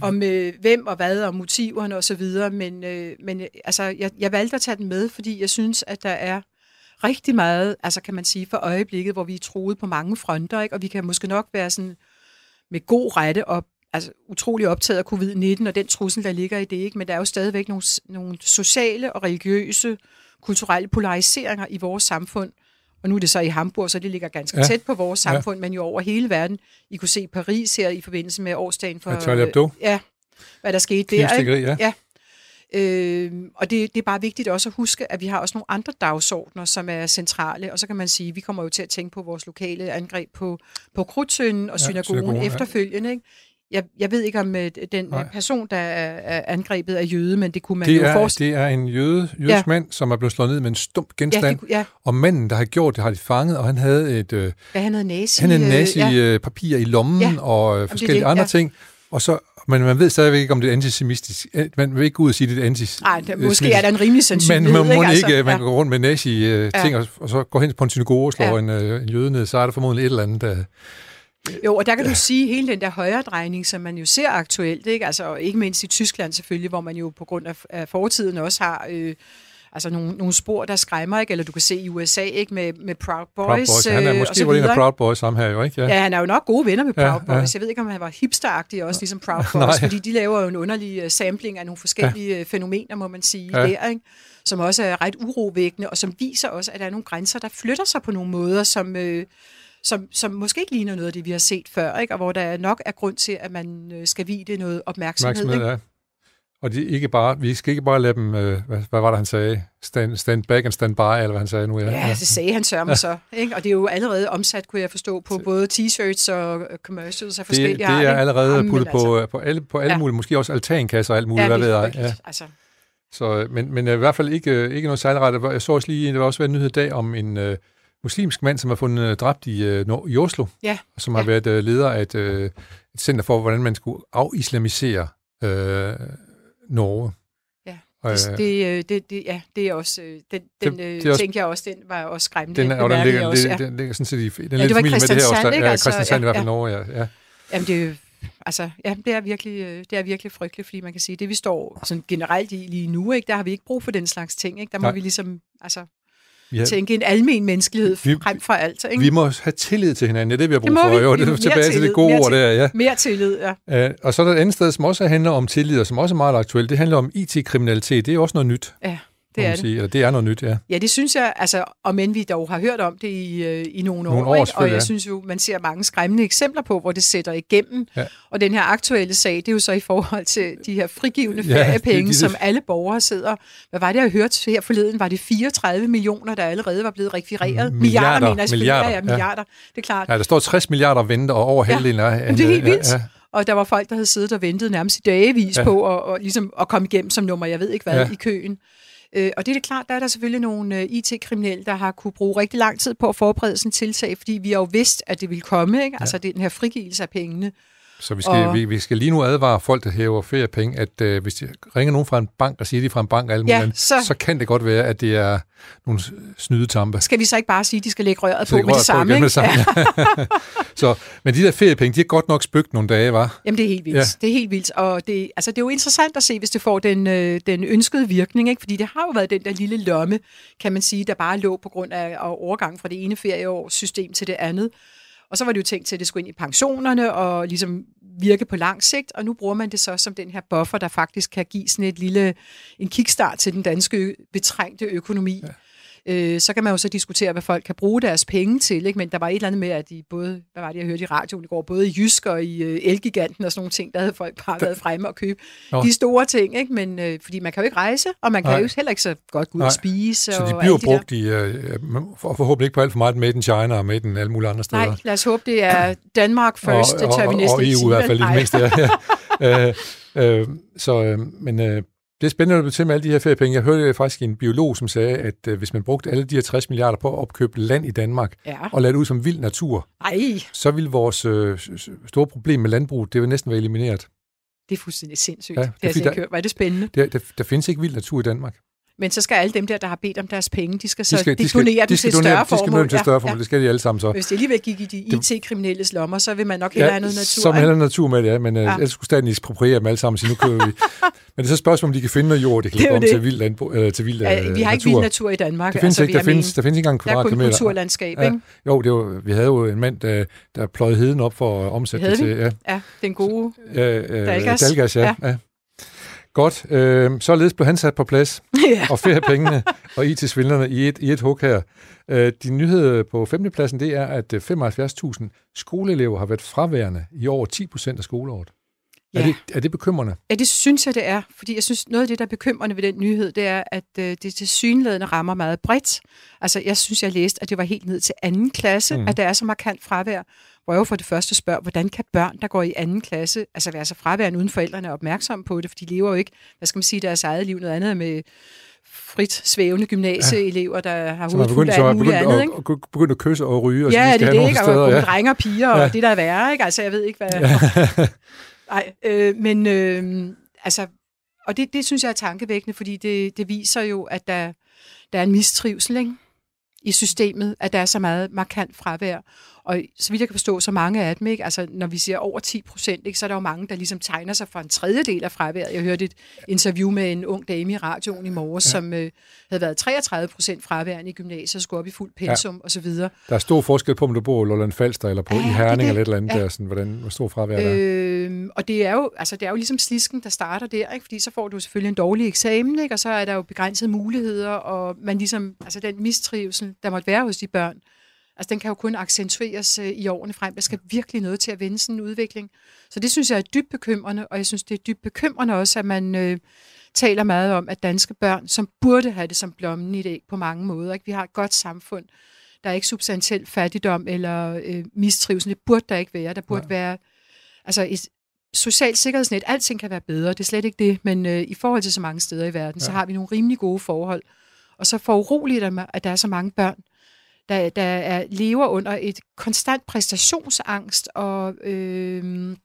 om øh, hvem og hvad og motiverne osv., men, øh, men øh, altså, jeg, jeg valgte at tage den med, fordi jeg synes, at der er rigtig meget, altså kan man sige, for øjeblikket, hvor vi er troet på mange fronter, ikke? og vi kan måske nok være sådan med god rette op, altså utrolig optaget af covid-19 og den trussel, der ligger i det, ikke? men der er jo stadigvæk nogle, nogle sociale og religiøse, kulturelle polariseringer i vores samfund, og nu er det så i Hamburg, så det ligger ganske Ja. tæt på vores samfund, ja. men jo over hele verden. I kunne se Paris her i forbindelse med årsdagen for... Ja, Hebdo. Ja, hvad der skete der. Ikke? Ja. Øh, og det, det er bare vigtigt også at huske, at vi har også nogle andre dagsordner, som er centrale, og så kan man sige, at vi kommer jo til at tænke på vores lokale angreb på, på Krudtønden og Ja, ja, synagogen, synagogen, ja. efterfølgende. Ikke? Jeg, jeg ved ikke om øh, den Nej. Person, der er, er angrebet, er jøde, men det kunne man Det jo er, forestille det er en jøde, jødisk ja. mand, som er blevet slået ned med en stump Ja, genstand, det, kunne- ja, og manden, der har gjort det, har de fanget, og han havde et... Øh, ja, han havde nazi. Han havde øh, ja. øh, papir i lommen Ja. og øh, forskellige det, andre ja. ting. Og så, men man ved stadigvæk ikke, om det er antisemitisk. Man vil ikke gå ud og sige, at det er antisemitisk. Nej, måske er der en rimelig sandsynlighed. Men man må ikke? ikke, man ja. går rundt med nazi-ting, Ja. og, og så går hen på en synagoge og slår Ja. en, øh, en jøde ned, så er der formodentlig et eller andet, der... Jo, og der kan du sige, hele den der højredrejning, som man jo ser aktuelt, ikke? Altså, ikke mindst i Tyskland selvfølgelig, hvor man jo på grund af, af fortiden også har øh, altså nogle, nogle spor, der skræmmer, ikke? Eller du kan se i USA, ikke? Med, med Proud Boys, Proud Boys. Han er øh, og måske var en af Proud Boys sammen her jo, ikke? Ja. ja, han er jo nok gode venner med Ja, Proud ja. Boys. Jeg ved ikke, om han var hipsteragtig også, ligesom Proud Nej. Boys, fordi de laver jo en underlig uh, sampling af nogle forskellige ja. fænomener, må man sige, Ja. ja. der, ikke? som også er ret urovækkende, og som viser også, at der er nogle grænser, der flytter sig på nogle måder, som, øh, som, som måske ikke ligner noget af det, vi har set før, ikke? og hvor der nok er grund til, at man øh, skal vide det noget opmærksomhed. Opmærksomhed, ikke? ja. Og de ikke bare, vi skal ikke bare lade dem, øh, hvad, hvad var det, han sagde? Stand, stand back and stand by, eller hvad han sagde nu. Ja, det sagde han sørme ja. så. Ikke? Og det er jo allerede omsat, kunne jeg forstå, på både t-shirts og øh, commercials af det, forskellige det art, er ikke? allerede Jamen, puttet på, altså, på alle, på alle Ja. mulige, måske også altankasser og alt muligt, ja, hvad det ved jeg. Ja. Altså, Så, men, men i hvert fald ikke, ikke noget særligt ret. Jeg så også lige, der var også været en nyhed i dag om en øh, muslimsk mand, som er fundet øh, dræbt i, øh, i Oslo, ja, og som har Ja. været øh, leder af et, øh, et center for, hvordan man skulle afislamisere øh, Norge. Ja, det, øh, det, øh, det, det, ja, det er også, øh, den, den det øh, er også- tænker jeg også, den var også skræmmende. den, er- og den ligger, også, det, ja. den ligger sådan set i, den Ja, det var familie med det her også. Ikke? Ja, Altså, Kristiansand i hvert fald ja. Norge, ja. ja. Jamen, det er altså, ja, det er virkelig, det er virkelig frygteligt, fordi man kan sige, det vi står sådan generelt i lige nu, ikke, der har vi ikke brug for den slags ting. Ikke? Der må Nej. vi ligesom altså, Har, tænke en almen menneskelighed Vi- frem for alt. Ikke? vi må have tillid til hinanden, det er det, vi har brug må for. vi. Jo, det er tilbage til det tillid, gode ord der, ja. Mere tillid, ja. Uh, og så er der et andet sted, som også handler om tillid, og som også er meget aktuelt. Det handler om IT-kriminalitet. Det er også noget nyt, Ja, det er det. sige. Eller det er noget nyt, ja. Ja, det synes jeg, altså, om end vi dog har hørt om det i, øh, i nogle, Nogle år, år, ikke? og jeg ja. synes jo, man ser mange skræmmende eksempler på, hvor det sætter igennem. Ja. Og den her aktuelle sag, det er jo så i forhold til de her frigivende Ja, feriepenge, det- det- som alle borgere sidder. Hvad var det, jeg hørte her forleden? Var det 34 millioner, der allerede var blevet rekvireret? Milliarder, milliarder mener jeg milliarder, ja, ja, ja. milliarder. Det er klart. Ja, der står 60 milliarder venter, og over Ja. halvdelen er... Jamen, det er helt vildt. Ja, Og der var folk, der havde siddet og ventet nærmest i dagevis Ja. ja. på at, og ligesom at komme igennem som nummer, jeg ved ikke hvad, Ja. ja. i køen. Øh, og det er det klart, der er der selvfølgelig nogle øh, IT-kriminelle, der har kunne bruge rigtig lang tid på at forberede sådan en tiltag, fordi vi har jo vidst, at det ville komme, ikke? Altså det er den her frigivelse af pengene. Så vi skal, Og- vi, vi skal lige nu advare folk, der hæver feriepenge, at øh, hvis de ringer nogen fra en bank og siger, de er fra en bank og alt Ja, andet, så- så kan det godt være, at det er nogle snydetampe. Skal vi så ikke bare sige, at de skal lægge røret på med det samme? igen Ikke? det samme. Ja. så, men de der feriepenge, de er godt nok spøgt nogle dage, var. Jamen, det er helt vildt. Ja. Det er helt vildt. Og det, altså, det er jo interessant at se, hvis det får den, øh, den ønskede virkning, ikke? fordi det har jo været den der lille lomme, kan man sige, der bare lå på grund af, af overgang fra det ene ferieårssystem til det andet. Og så var det jo tænkt til, at det skulle ind i pensionerne og ligesom virke på lang sigt, og nu bruger man det så som den her buffer, der faktisk kan give sådan et lille, en kickstart til den danske ø- betrængte økonomi. Ja. Øh, så kan man jo så diskutere, hvad folk kan bruge deres penge til, ikke? men der var et eller andet med, at de både, hvad var det, jeg hørte i radioen i går, både i Jysk og i øh, Elgiganten og sådan nogle ting, der havde folk bare været fremme og købe Nå. de store ting, ikke? men øh, fordi man kan jo ikke rejse, og man kan Nej. jo heller ikke så godt gå ud og spise. Så og de alle bliver der- brugt i, øh, for, forhåbentlig ikke på alt for meget Made in China og Made in alle mulige andre steder. Nej, lad os håbe, det er Danmark first, og, det tør vi og, næsten og ikke EU i hvert fald i det mindste. Ja. øh, øh, så, øh, men øh, det er spændende at blive til med alle de her feriepenge. Jeg hørte faktisk en biolog, som sagde, at øh, hvis man brugte alle de her 60 milliarder på at opkøbe land i Danmark, Ja. og lade det ud som vild natur, Ej, så ville vores øh, store problem med landbrug, det vil næsten være elimineret. det er fuldstændig sindssygt. Ja, det er der- hørt. Hvor er det spændende. Der, der, der findes ikke vild natur i Danmark. Men så skal alle dem der, der har bedt om deres penge, de skal så De skal, de skal, donere de dem skal til donere, større de skal formål. til større formål. Det skal de alle sammen så. Hvis det alligevel gik i de IT-kriminelles lommer, så vil man nok hellere have noget natur. Så er ikke? natur med det, ja, men ja. Ja. ellers skulle staten ekspropriere dem alle sammen, så nu køber vi. men det er så et spørgsmål, om de kan finde noget jord, de kan Det om det. til vild, landbrug, eller til vild Ja, øh, vi har ikke vild natur i Danmark. Det findes altså, ikke, vil der findes, der findes ikke engang Der er kun kvadratkilometer. kulturlandskab, Ja. ikke? Jo, det var, vi havde jo en mand, der, der pløjede heden op for at omsætte det til. Ja, Ja, den gode. ja, øh, Dalgas. Dalgas, ja. ja. Godt, øh, således blev han sat på plads, ja. og feriepengene og IT-svindlerne i et, i et hug her. Øh, de nyhed på femtepladsen, det er, at øh, 75.000 skoleelever har været fraværende i over 10 procent af skoleåret. Er, Ja. det, er det bekymrende? ja, det synes jeg, det er. Fordi jeg synes, noget af det, der er bekymrende ved den nyhed, det er, at øh, det til synlædende rammer meget bredt. Altså, jeg synes, jeg læste, at det var helt ned til anden klasse, mm. at der er så markant fravær. Hvor jeg jo for det første spørger, hvordan kan børn, der går i anden klasse, altså være så fraværende uden forældrene er opmærksomme på det, for de lever jo ikke, hvad skal man sige, deres eget liv, noget andet med frit svævende gymnasieelever, der har hovedet fuldt af alt muligt begyndt, andet, ikke? at, begyndt at kysse og ryge, og Ja, det er det, ikke? Og steder. kun Ja. drenge og piger, og Ja. det der er værre, ikke? Altså, jeg ved ikke, hvad... Nej, øh, men øh, altså... Og det, det synes jeg er tankevækkende, fordi det, det viser jo, at der, der er en mistrivsel ikke? i systemet, at der er så meget markant fravær. Og så vidt jeg kan forstå, så mange af dem, ikke? Altså, når vi siger over 10 procent, ikke, så er der jo mange, der ligesom tegner sig for en tredjedel af fraværet. Jeg hørte et interview med en ung dame i radioen i morges, ja. som øh, havde været 33 procent fraværende i gymnasiet, skulle op i fuld pensum ja. og så videre. Der er stor forskel på, om du bor i Lolland Falster, eller på Ja, i er Herning, det. eller et eller andet Ja. der, sådan, hvordan, hvor stor fravær der er. Øh, og det er, jo, altså, det er jo ligesom slisken, der starter der, ikke? fordi så får du selvfølgelig en dårlig eksamen, ikke? og så er der jo begrænsede muligheder, og man ligesom, altså den mistrivsel, der måtte være hos de børn, altså den kan jo kun accentueres øh, i årene frem. Der skal virkelig noget til at vende sådan en udvikling. Så det synes jeg er dybt bekymrende, og jeg synes, det er dybt bekymrende også, at man øh, taler meget om, at danske børn, som burde have det som blommen i det på mange måder, ikke? vi har et godt samfund, der er ikke substantiel fattigdom eller øh, mistrivsel. Det burde der ikke være. Der burde Nej. være altså et socialt sikkerhedsnet. Alting kan være bedre, det er slet ikke det. Men øh, i forhold til så mange steder i verden, ja. så Ja. har vi nogle rimelig gode forhold. Og så foruroligt det mig, at der er så mange børn, der, der er, lever under et konstant præstationsangst og... Øh,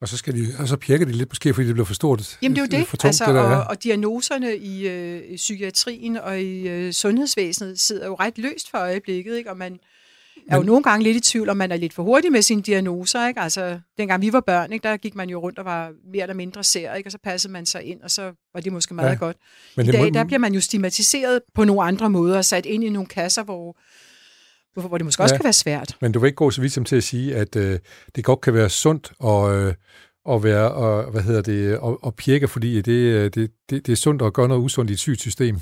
Og så, skal de, og så pjekker de lidt måske, fordi det bliver for stort. Jamen det er jo det, tungt, altså, det der, og, og diagnoserne i, øh, psykiatrien og i øh, sundhedsvæsenet sidder jo ret løst for øjeblikket, ikke? og man er jo nogle gange lidt i tvivl, om man er lidt for hurtig med sine diagnoser. Ikke? Altså, dengang vi var børn, ikke, der gik man jo rundt og var mere eller mindre ser, ikke? og så passede man sig ind, og så var det måske meget Ja. godt. Men I dag, må- der bliver man jo stigmatiseret på nogle andre måder, og sat ind i nogle kasser, hvor, hvor, det måske også Ja. kan være svært. Men du vil ikke gå så vidt som til at sige, at øh, det godt kan være sundt og, øh, at være, og, hvad hedder det, og, og pjekke, fordi det, øh, det, det, det er sundt at gøre noget usundt i et sygt system.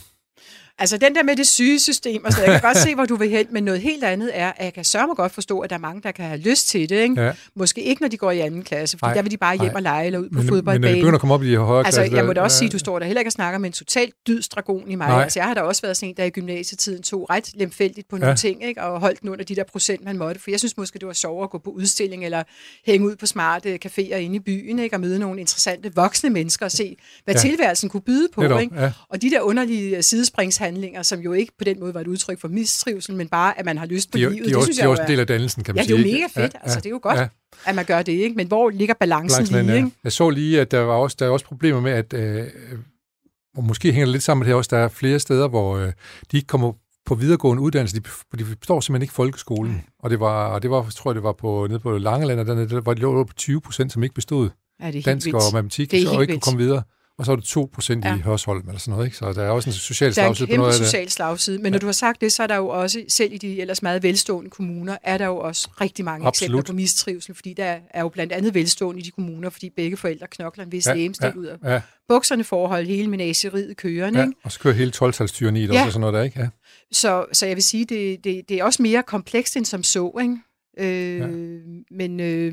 Altså den der med det syge system, og så jeg kan godt se, hvor du vil hen, men noget helt andet er, at jeg kan sørge mig godt forstå, at der er mange, der kan have lyst til det. Ikke? Ja. Måske ikke, når de går i anden klasse, for der vil de bare hjem nej. og lege eller ud på Men, men når fodboldbanen. begynder at komme op i de højere Altså, klasser... jeg må da også sige, ja, at du står der heller ikke og snakker med en totalt dydsdragon i mig. Nej. Altså, jeg har da også været sådan en, der i gymnasietiden tog ret lemfældigt på nogle Ja. ting, ikke? og holdt den under de der procent, man måtte. For jeg synes måske, det var sjovere at gå på udstilling, eller hænge ud på smarte caféer inde i byen, ikke? og møde nogle interessante voksne mennesker, og se, hvad Ja. tilværelsen kunne byde på. Ikke? ja. Og de der underlige sidespringshandlinger, som jo ikke på den måde var et udtryk for mistrivsel, men bare, at man har lyst på De, livet, de, det synes de er jeg også en del af dannelsen, kan man Ja, det er sige. jo mega fedt. Altså, det er jo godt. Ja, at man gør det, ikke? Men hvor ligger balancen balancen, lige, ja. ikke? Jeg så lige, at der var også, der er også problemer med, at øh, og måske hænger det lidt sammen med det her også, der er flere steder, hvor øh, de ikke kommer på videregående uddannelse, de, de forstår simpelthen ikke folkeskolen. Og det var, og det var, tror jeg, det var på, nede på Langeland, og dernede, der var de lå på 20 procent, som ikke bestod Ja, det er dansk og matematik, Det er og helt ikke kunne vildt. komme videre. Og så er det 2 procent ja. i Hørsholm eller sådan noget, ikke? Så der er også en social slagside på noget af det. Der er en kæmpe social slagside, men når du har sagt det, så er der jo også, selv i de ellers meget velstående kommuner, er der jo også rigtig mange Absolut. eksempler på mistrivsel, fordi der er jo blandt andet velstående i de kommuner, fordi begge forældre knokler en vis ja, ja, ud af ja. bukserne for at holde hele menageriet kørende. Ja, ikke? og så kører hele 12 i ja. også og sådan noget der, ikke? Ja. Så, så jeg vil sige, det, det, det er også mere komplekst end som så, ikke? Øh, ja. men, øh,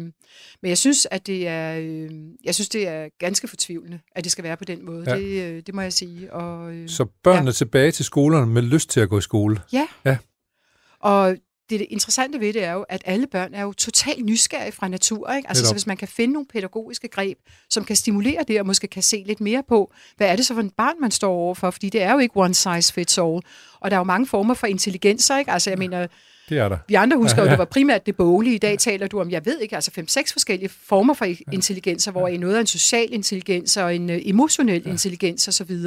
men jeg synes, at det er, øh, jeg synes, det er ganske fortvivlende, at det skal være på den måde. Ja. Det, øh, det må jeg sige. Og, øh, Så børnene ja. tilbage til skolerne med lyst til at gå i skole. Ja. ja. Og det, det interessante ved det er jo, at alle børn er jo totalt nysgerrige fra natur. Ikke? Altså, så hvis man kan finde nogle pædagogiske greb, som kan stimulere det, og måske kan se lidt mere på, hvad er det så for en barn, man står overfor? Fordi det er jo ikke one size fits all. Og der er jo mange former for intelligenser. Ikke? Altså, jeg mener, det er der. Vi andre husker ja, ja. jo, det var primært det boglige. I dag taler du om, jeg ved ikke, altså fem-seks forskellige former for intelligenser, hvor i noget er en social intelligens og en uh, emotionel ja. intelligens osv.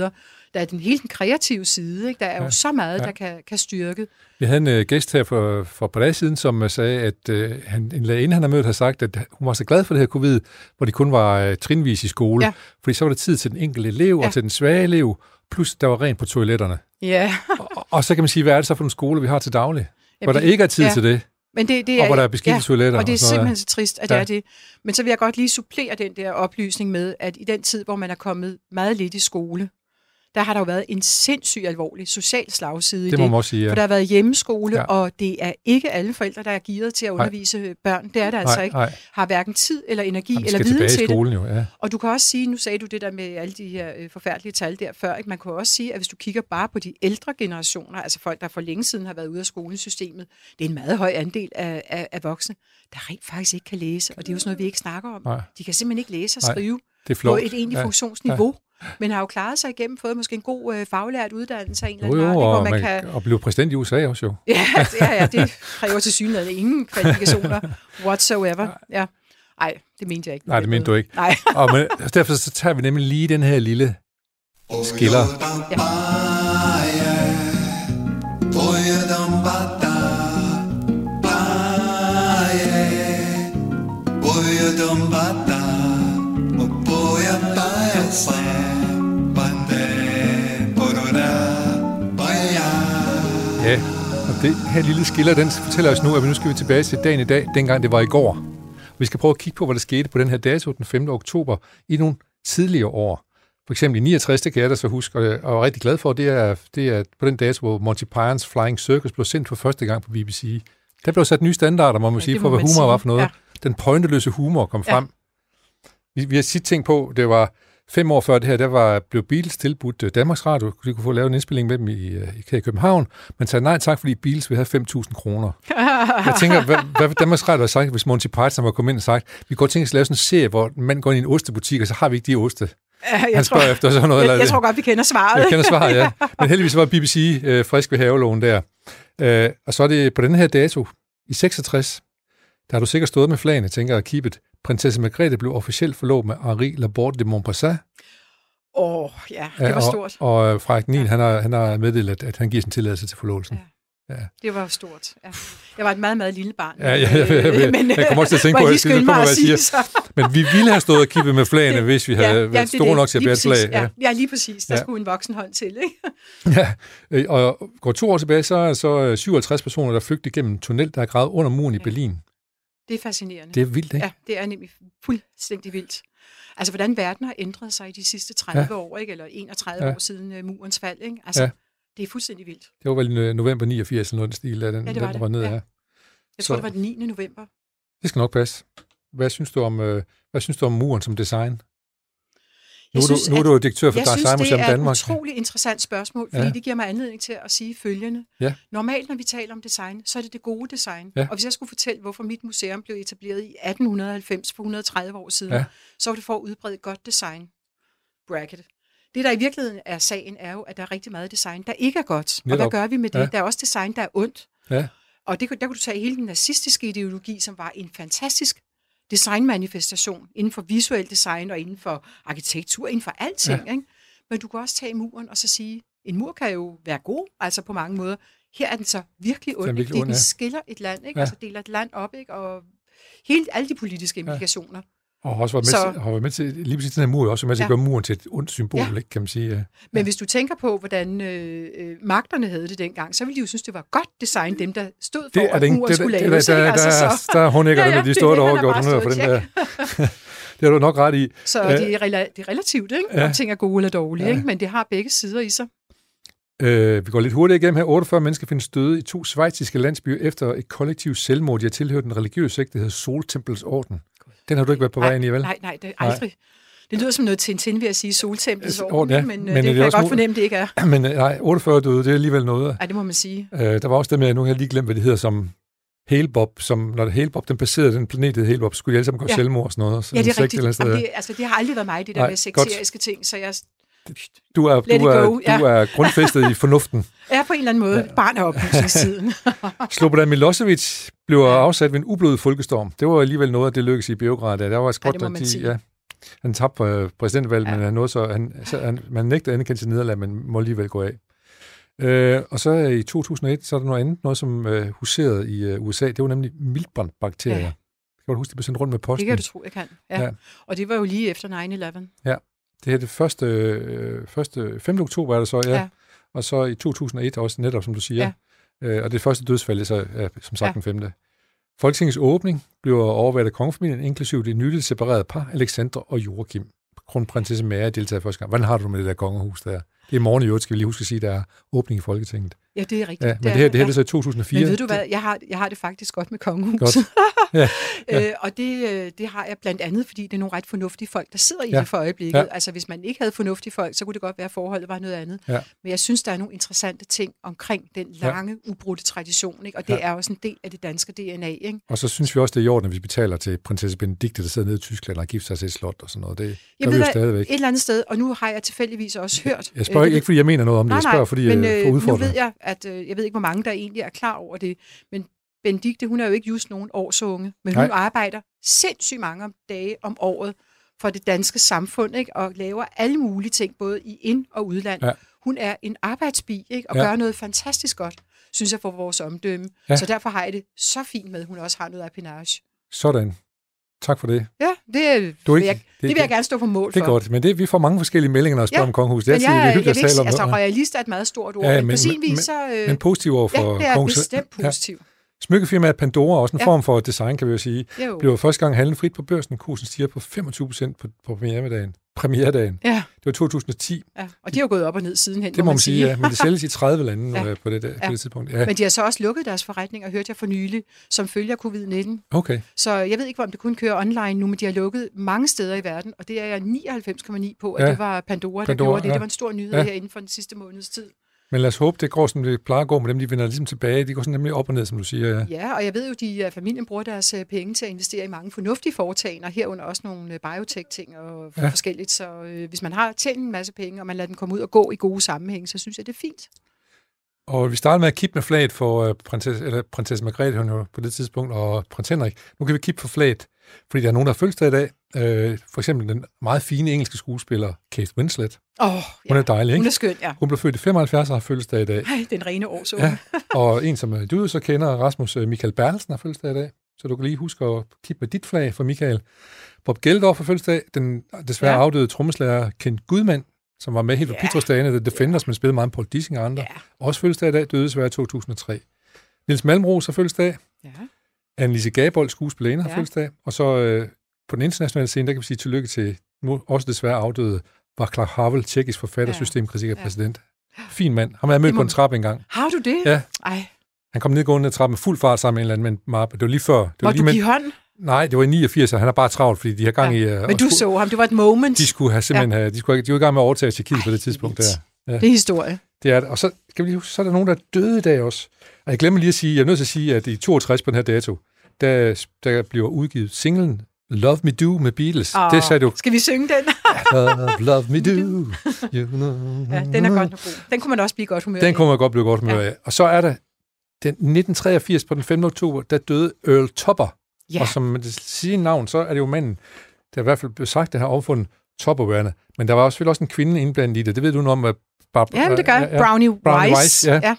Der er den helt den kreative side. Ikke? Der er jo så meget, ja. der kan, kan styrke. Vi havde en uh, gæst her for, for et par dage siden, som uh, sagde, at uh, han, en lærerinde, han har mødt, har sagt, at hun var så glad for det her covid, hvor de kun var uh, trinvis i skole. Ja. Fordi så var det tid til den enkelte elev ja. og til den svage elev, plus der var rent på toiletterne. Ja. og, og så kan man sige, hvad er det så for nogle skoler, vi har til daglig? Hvor der ikke er tid ja. til det. Men det, det er, og hvor der er beskidte ja, toiletter. Og det er simpelthen så trist, at ja. det er det. Men så vil jeg godt lige supplere den der oplysning med, at i den tid, hvor man er kommet meget lidt i skole, der har der jo været en sindssygt alvorlig social slagside det i det. må man også sige, ja. For der har været hjemmeskole, ja. og det er ikke alle forældre, der er gearet til at undervise nej. børn. Det er der altså ikke. Nej. Har hverken tid eller energi Jamen, eller viden til skolen, det. Jo, ja. Og du kan også sige, nu sagde du det der med alle de her øh, forfærdelige tal der før, ikke? man kan også sige, at hvis du kigger bare på de ældre generationer, altså folk, der for længe siden har været ude af skolesystemet, det er en meget høj andel af, af, af voksne, der rent faktisk ikke kan læse, og det er jo sådan noget, vi ikke snakker om. Nej. De kan simpelthen ikke læse og skrive. Nej. Det er på et egentlig ja. funktionsniveau. Men har jo klaret sig igennem, fået måske en god øh, faglært uddannelse af en eller anden jo, jo, hvor man, man kan... Og blive præsident i USA også jo. ja, det, ja, ja, det kræver til synligheden ingen kvalifikationer whatsoever. Ja. Nej, det mente jeg ikke. Nej, det mente du ikke. Nej. og men, derfor så tager vi nemlig lige den her lille skiller. Ja. Ja, det her lille skiller, den fortæller os nu, at vi nu skal vi tilbage til dagen i dag, dengang det var i går. Vi skal prøve at kigge på, hvad der skete på den her dato, den 5. oktober, i nogle tidligere år. For eksempel i 69, det kan jeg da så huske, og jeg er rigtig glad for, det er, det er på den dato, hvor Monty Pythons Flying Circus blev sendt for første gang på BBC. Der blev sat nye standarder, må man ja, sige, for hvad humor sige. var for noget. Ja. Den pointeløse humor kom ja. frem. Vi, vi har sit ting på, det var Fem år før det her, der var, blev Beatles tilbudt øh, Danmarks Radio. De kunne få lavet en indspilling med dem i, øh, i, i København, men sagde nej tak, fordi Beatles vil have 5.000 kroner. jeg tænker, hvad, hvad Danmarks Radio har sagt, hvis Monty Python var kommet ind og sagt, vi går tænke os at lave sådan en serie, hvor man går ind i en ostebutik, og så har vi ikke de oste. Jeg Han spørger tror, efter sådan noget. Jeg, eller, jeg tror godt, vi kender svaret. Jeg kender svaret, ja. Men heldigvis var BBC øh, frisk ved havelån der. Øh, og så er det på den her dato, i 66, der har du sikkert stået med flagene, tænker at keep it. Prinsesse Margrethe blev officielt forlovet med Henri Laporte de Montpassat. Åh, oh, ja, det var stort. Og, og Frederik 9, ja. han, har, han har meddelt, at, at han giver sin tilladelse til forlovelsen. Ja. Ja. Det var stort. Ja. Jeg var et meget, meget lille barn. Ja, ja, ja, ja, ja. men, jeg kommer også til at tænke på, at det kommer, hvad jeg siger. Men vi ville have stået og kippet med flagene, hvis vi havde ja, været store nok til at bære et flag. Ja. ja, lige præcis. Der ja. skulle en voksen hånd til. Ikke? ja, øh, og går to år tilbage, så er så 57 personer, der flygtede gennem tunnel, der er gravet under muren i Berlin. Det er fascinerende. Det er vildt, ikke? Ja, det er nemlig fuldstændig vildt. Altså, hvordan verden har ændret sig i de sidste 30 ja. år, ikke? eller 31 ja. år siden uh, murens fald. Ikke? Altså, ja. det er fuldstændig vildt. Det var vel november 89, eller noget stil, af den, ja, det var, den, det. nede ja. her. Jeg tror, Så, det var den 9. november. Det skal nok passe. Hvad synes du om, øh, hvad synes du om muren som design? Nu, synes, nu er du direktør for Design Museum Danmark. Jeg synes, det er et utroligt interessant spørgsmål, fordi ja. det giver mig anledning til at sige følgende. Ja. Normalt, når vi taler om design, så er det det gode design. Ja. Og hvis jeg skulle fortælle, hvorfor mit museum blev etableret i 1890 for 130 år siden, ja. så var det for at udbrede godt design. Bracket. Det, der i virkeligheden er sagen, er jo, at der er rigtig meget design, der ikke er godt. Netop. Og hvad gør vi med det? Ja. Der er også design, der er ondt. Ja. Og det, der kunne du tage hele den nazistiske ideologi, som var en fantastisk designmanifestation inden for visuel design og inden for arkitektur, inden for alting. Ja. Ikke? Men du kan også tage muren og så sige, en mur kan jo være god, altså på mange måder. Her er den så virkelig ond. Det, den skiller et land, ikke? Ja. altså deler et land op, ikke? og hele, alle de politiske implikationer. Ja. Og også var med, Så- til, har været med til, lige præcis den her mur, er også med til at Ja. gøre muren til et ondt symbol, Ja. ikke, kan man sige. Ja. Men hvis du tænker på, hvordan øh, øh, magterne havde det dengang, så ville de jo synes, det var godt design, dem der stod for, Det er at det, muren det, skulle det, det, laves. der, der, Altså, der, så, der hun ikke Ja, ja, ja, de der har overgjort bare honør for den der. det har du nok ret i. så Ja. det, er, rela- det er relativt, ikke? Ja. om ting er gode eller dårlige, Ja. ikke? men det har begge sider i sig. Øh, vi går lidt hurtigt igennem her. 48 mennesker findes døde i to svejtiske landsbyer efter et kollektivt selvmord. De har tilhørt en religiøs sekt, der hedder Soltempels Orden. Den har du ikke været på vej ind i, vel? Nej, nej, det er aldrig. Det lyder som noget Tintin, vil jeg sige, soltempels Altså, orden, ja, men, men men det det kan jeg godt fornemme, det ikke er. Men øh, nej, 48 døde, det er alligevel noget. Ej, det må man sige. Øh, der var også dem, jeg nu har jeg lige glemt, hvad det hedder, som Halebob, som når det Halebob, den passerede den planet, hed så skulle de alle sammen gå Ja. selvmord og sådan noget. Så Ja, det er rigtigt. eller et sted. Jamen, det, altså, det har aldrig været mig, det der Nej, med godt. sekteriske ting, så jeg Du er, Let du er, go, ja. du er grundfæstet i fornuften. er på en eller anden måde ja. barn af oplysningstiden. Slobodan Milosevic blev afsat ved en ublodig folkestorm. Det var alligevel noget det lykkedes i Beograd. Der var Ja, det Skotland, man de, ja, han tabte øh, præsidentvalget, Ja. men han nåede så, han, så han, man nægtede at anerkende sit nederlag, men må alligevel gå af. Øh, og så øh, i 2001, så er der noget andet, noget som øh, huserede i øh, USA. Det var nemlig miltbrandbakterier. Ja. Ja. Kan du huske, de blev sendt rundt med posten? det kan du tro, jeg kan. Ja. Ja. ja. Og det var jo lige efter 9-11. Det her er det første, øh, første 5. oktober er det så, ja. Ja. Og så i 2001 også netop, som du siger. Ja. Øh, og det første dødsfald er så, ja, som sagt, Ja. den femte. Folketingets åbning bliver overvejet af kongefamilien, inklusive det nyligt separerede par, Alexandra og Joachim. Kronprinsesse Mary deltager første gang. Hvordan har du med det der kongehus der? Det er i morgen i øvrigt, skal vi lige huske at sige, der er åbning i Folketinget. Ja, det er rigtigt. Ja, men det, her, det her det er så i 2004. Men ved du hvad, jeg har, jeg har det faktisk godt med kongehuset. Ja, Øh, og det, øh, det har jeg blandt andet, fordi det er nogle ret fornuftige folk, der sidder i Ja. det for øjeblikket. Ja. Altså hvis man ikke havde fornuftige folk, så kunne det godt være, at forholdet var noget andet. Ja. Men jeg synes, der er nogle interessante ting omkring den lange, ubrudte tradition. Ikke? Og det Ja. er også en del af det danske DNA. Ikke? Og så synes vi også, det er i orden, at vi betaler til prinsesse Benedikte, der sidder nede i Tyskland og har gift sig til et slot og sådan noget. Det Jeg gør vi jo stadigvæk. Et eller andet sted, og nu har jeg tilfældigvis også hørt... Jeg spørger øh, ikke, fordi jeg mener noget om det. Nej, Jeg spørger, nej, fordi men jeg øh, får nu udfordret. ved jeg, at øh, jeg ved ikke, hvor mange der egentlig er klar over det, men Benedikte, hun er jo ikke just nogen års unge, men hun Nej. arbejder sindssygt mange om dage om året for det danske samfund, ikke? og laver alle mulige ting, både i ind- og udland. Ja. Hun er en arbejdsbi, ikke? og Ja. gør noget fantastisk godt, synes jeg, for vores omdømme. Ja. Så derfor har jeg det så fint med, at hun også har noget appanage. Sådan. Tak for det. Ja, det, er, Du vil ikke- jeg, det- det, vil jeg gerne stå på mål Det er for. godt, men det, vi får mange forskellige meldinger, når vi Ja, om kongehus. Det er Men jeg, er jeg, hyggeligt vil at ikke, tale om altså, royalist er et meget stort ord, Ja, ja, men- men, på sin vis, så... Øh, Men positiv over for ja, det er kongens- bestemt positivt. Smykkefirmaet Pandora, også en Ja. form for design, kan vi jo sige. Jo. blev første gang handlet frit på børsen. Kursen stiger på 25 procent på, på premieredagen. Premieredagen. Ja, Det var 2010. ja, og de har jo gået op og ned sidenhen, Det må man sige, ja. Men det sælges i 30 lande Ja. øh, på, det, der, på Ja. det tidspunkt. Ja, Men de har så også lukket deres forretninger, hørte jeg for nylig, som følger covid-19. okay. Så jeg ved ikke, om det kun kører online nu, men de har lukket mange steder i verden, og det er jeg 99,9 på, at Ja. det var Pandora, der Pandora, gjorde det. ja. Det var en stor nyhed ja. her inden for den sidste måneds tid. Men lad os håbe, det går, som det plejer at gå med dem. De vender ligesom tilbage. De går sådan nemlig op og ned, som du siger. Ja. Ja, og jeg ved jo, at de, at familien bruger deres øh, penge til at investere i mange fornuftige foretagender, herunder også nogle øh, biotech-ting og Ja. forskelligt. Så øh, hvis man har tjent en masse penge, og man lader den komme ud og gå i gode sammenhæng, så synes jeg, det er fint. Og vi starter med at kippe med flaget for uh, prinsesse, eller prinsesse Margrethe hun jo på det tidspunkt, og prins Henrik. Nu kan vi kippe for flaget, fordi der er nogen, der har fødselsdag i dag. Uh, for eksempel den meget fine engelske skuespiller Kate Winslet. Oh, Hun ja. er dejlig, ikke? hun er skøn, ja. Hun blev født i 75 og har fødselsdag i dag. Ej, den rene årså. Ja, og en, som øh, du så kender, Rasmus øh, Michael Bertelsen, har fødselsdag i dag. Så du kan lige huske at kippe med dit flag for Michael. Bob Geldof har fødselsdag. Den desværre Ja. afdøde trommeslager Kent Gudmand, som var med helt fra Ja. Petrus-dagene, The Defenders, men spillede meget på Dissing og andre. Ja. Også fødselsdag i dag, døde desværre i 2003. Niels Malmros har fødselsdag. ja. Annelise Gabold, skuespillerinde, har Ja. fødselsdag. Og så øh, på den internationale scene, der kan vi sige tillykke til nu også desværre afdøde Václav Havel, tjekkisk forfatter, Ja. systemkritiker, Ja. præsident. Fin mand. Ham har jeg mødt må på en trappe engang. Har du det? Ja. Ej, Han kom nedgående ned ad trappen med fuld fart sammen med en eller anden med en mappe. Det var lige før. Det var må lige du med, give hånd? Nej, det var i 89, og han er bare travlt, fordi de har gang i... Ja. øh, Men at du skulle- så ham, det var et moment. De skulle have simpelthen have, de, skulle, de var i gang med at overtage Tjekkiet på det tidspunkt der. Ja. Det er historie. Det er det. Og så, skal vi lige huske, så er der nogen, der er døde i dag også. Og jeg glemmer lige at sige, jeg er nødt til at sige, at i 62 på den her dato, der, der bliver udgivet singlen Love Me Do med Beatles. Åh, Det sagde du, Skal vi synge den? love, love me do. You know. ja, den er godt nok god. Den kunne man også blive godt humør Den af. kunne man godt blive godt med Ja. af. Og så er der den 1983 på den 5. oktober, der døde Earl Topper. Ja. Og som det siger navn, så er det jo manden, der i hvert fald blev sagt, der har opfundet topperwærende. Men der var også, selvfølgelig også en kvinde indblandet i det. Det ved du noget om, at Barbara, Ja, det gør ja, ja. Brownie, Brownie Weiss. Weiss, ja. ja.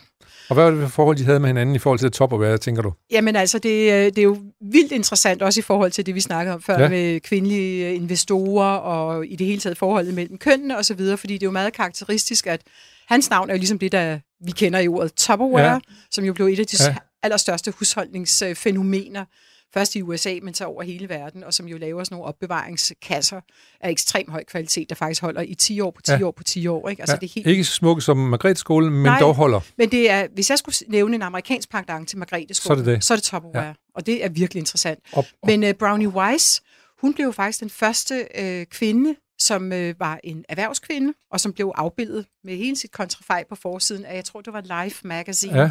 Og hvad var det for forhold, de havde med hinanden i forhold til Tupperware, tænker du? Jamen altså, det, øh, det er jo vildt interessant, også i forhold til det, vi snakkede om før, Ja. med kvindelige investorer og i det hele taget forholdet mellem kønnene osv., fordi det er jo meget karakteristisk, at hans navn er jo ligesom det, der vi kender i ordet Tupperware, Ja. som jo blev et af de ja. allerstørste husholdningsfænomener, først i USA, men så over hele verden, og som jo laver sådan nogle opbevaringskasser af ekstrem høj kvalitet, der faktisk holder i 10 år på 10 Ja. år på 10 år. Ikke? Altså, ja. det er helt Ikke så smukke som Margrethe skole, men Nej. dog holder. men det er, hvis jeg skulle nævne en amerikansk pendant til Margrethe Så er det det. så er det Tupperware. Ja. Og det er virkelig interessant. Op, op. Men uh, Brownie Wise, hun blev faktisk den første uh, kvinde, som uh, var en erhvervskvinde, og som blev afbildet med hele sit kontrafej på forsiden af, jeg tror, det var Life Magazine, Ja,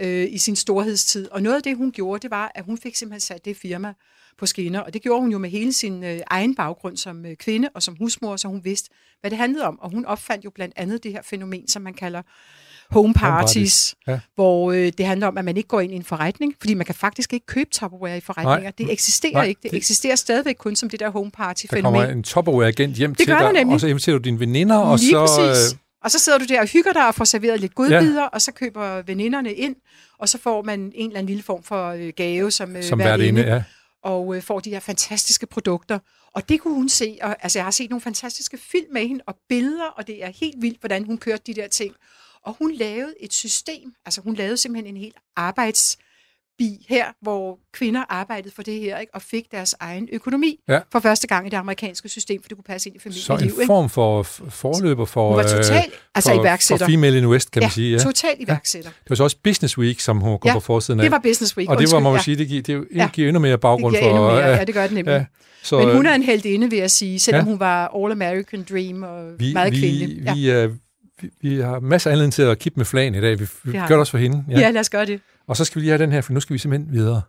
øh, i sin storhedstid. Og noget af det, hun gjorde, det var, at hun fik simpelthen sat det firma på skinner. Og det gjorde hun jo med hele sin øh, egen baggrund som øh, kvinde og som husmor, så hun vidste, hvad det handlede om. Og hun opfandt jo blandt andet det her fænomen, som man kalder home parties, parties, ja. hvor øh, det handler om, at man ikke går ind i en forretning, fordi man kan faktisk ikke købe Tupperware i forretninger. Nej. Det eksisterer Nej, ikke. Det, det- eksisterer stadigvæk kun som det der home der kommer party-fænomen. en Tupperware-agent hjem Det til dig, og så inviterer du dine veninder, og Lige så... præcis. øh, Og så sidder du der og hygger dig og får serveret lidt godbidder, ja. og så køber veninderne ind, og så får man en eller anden lille form for øh, gave som, øh, som værtinde, ja. og øh, får de her fantastiske produkter. Og det kunne hun se, og altså, jeg har set nogle fantastiske film med hende, og billeder, og det er helt vildt, hvordan hun kørte de der ting. Og hun lavede et system, altså hun lavede simpelthen en helt arbejdsbi her, hvor kvinder arbejdede for det her, ikke, og fik deres egen økonomi Ja. for første gang i det amerikanske system, for det kunne passe ind i Så familieliv. en ikke? form for forløber for... Hun var øh, total, altså for, iværksætter. For female in West, kan man ja, sige. Ja. total iværksætter. Det var så også Business Week, som hun kom Ja, på forsiden af. Det var Business Week. og det var, må man undskyld, sige, det giver, det giver, Ja. endnu mere ja, baggrund det giver for... endnu mere. ja, Ja, det gør det nemlig. ja. Så, Men hun øh, er en heldinde, vil jeg sige, selvom Ja. hun var All American Dream og vi, meget vi, kvindelig. Ja. vi, øh, vi, vi har masser af anledning til at kippe med flagen i dag. Vi, vi gør det vi. også for hende. ja. ja, lad os gøre det. Og så skal vi lige have den her, for nu skal vi simpelthen videre.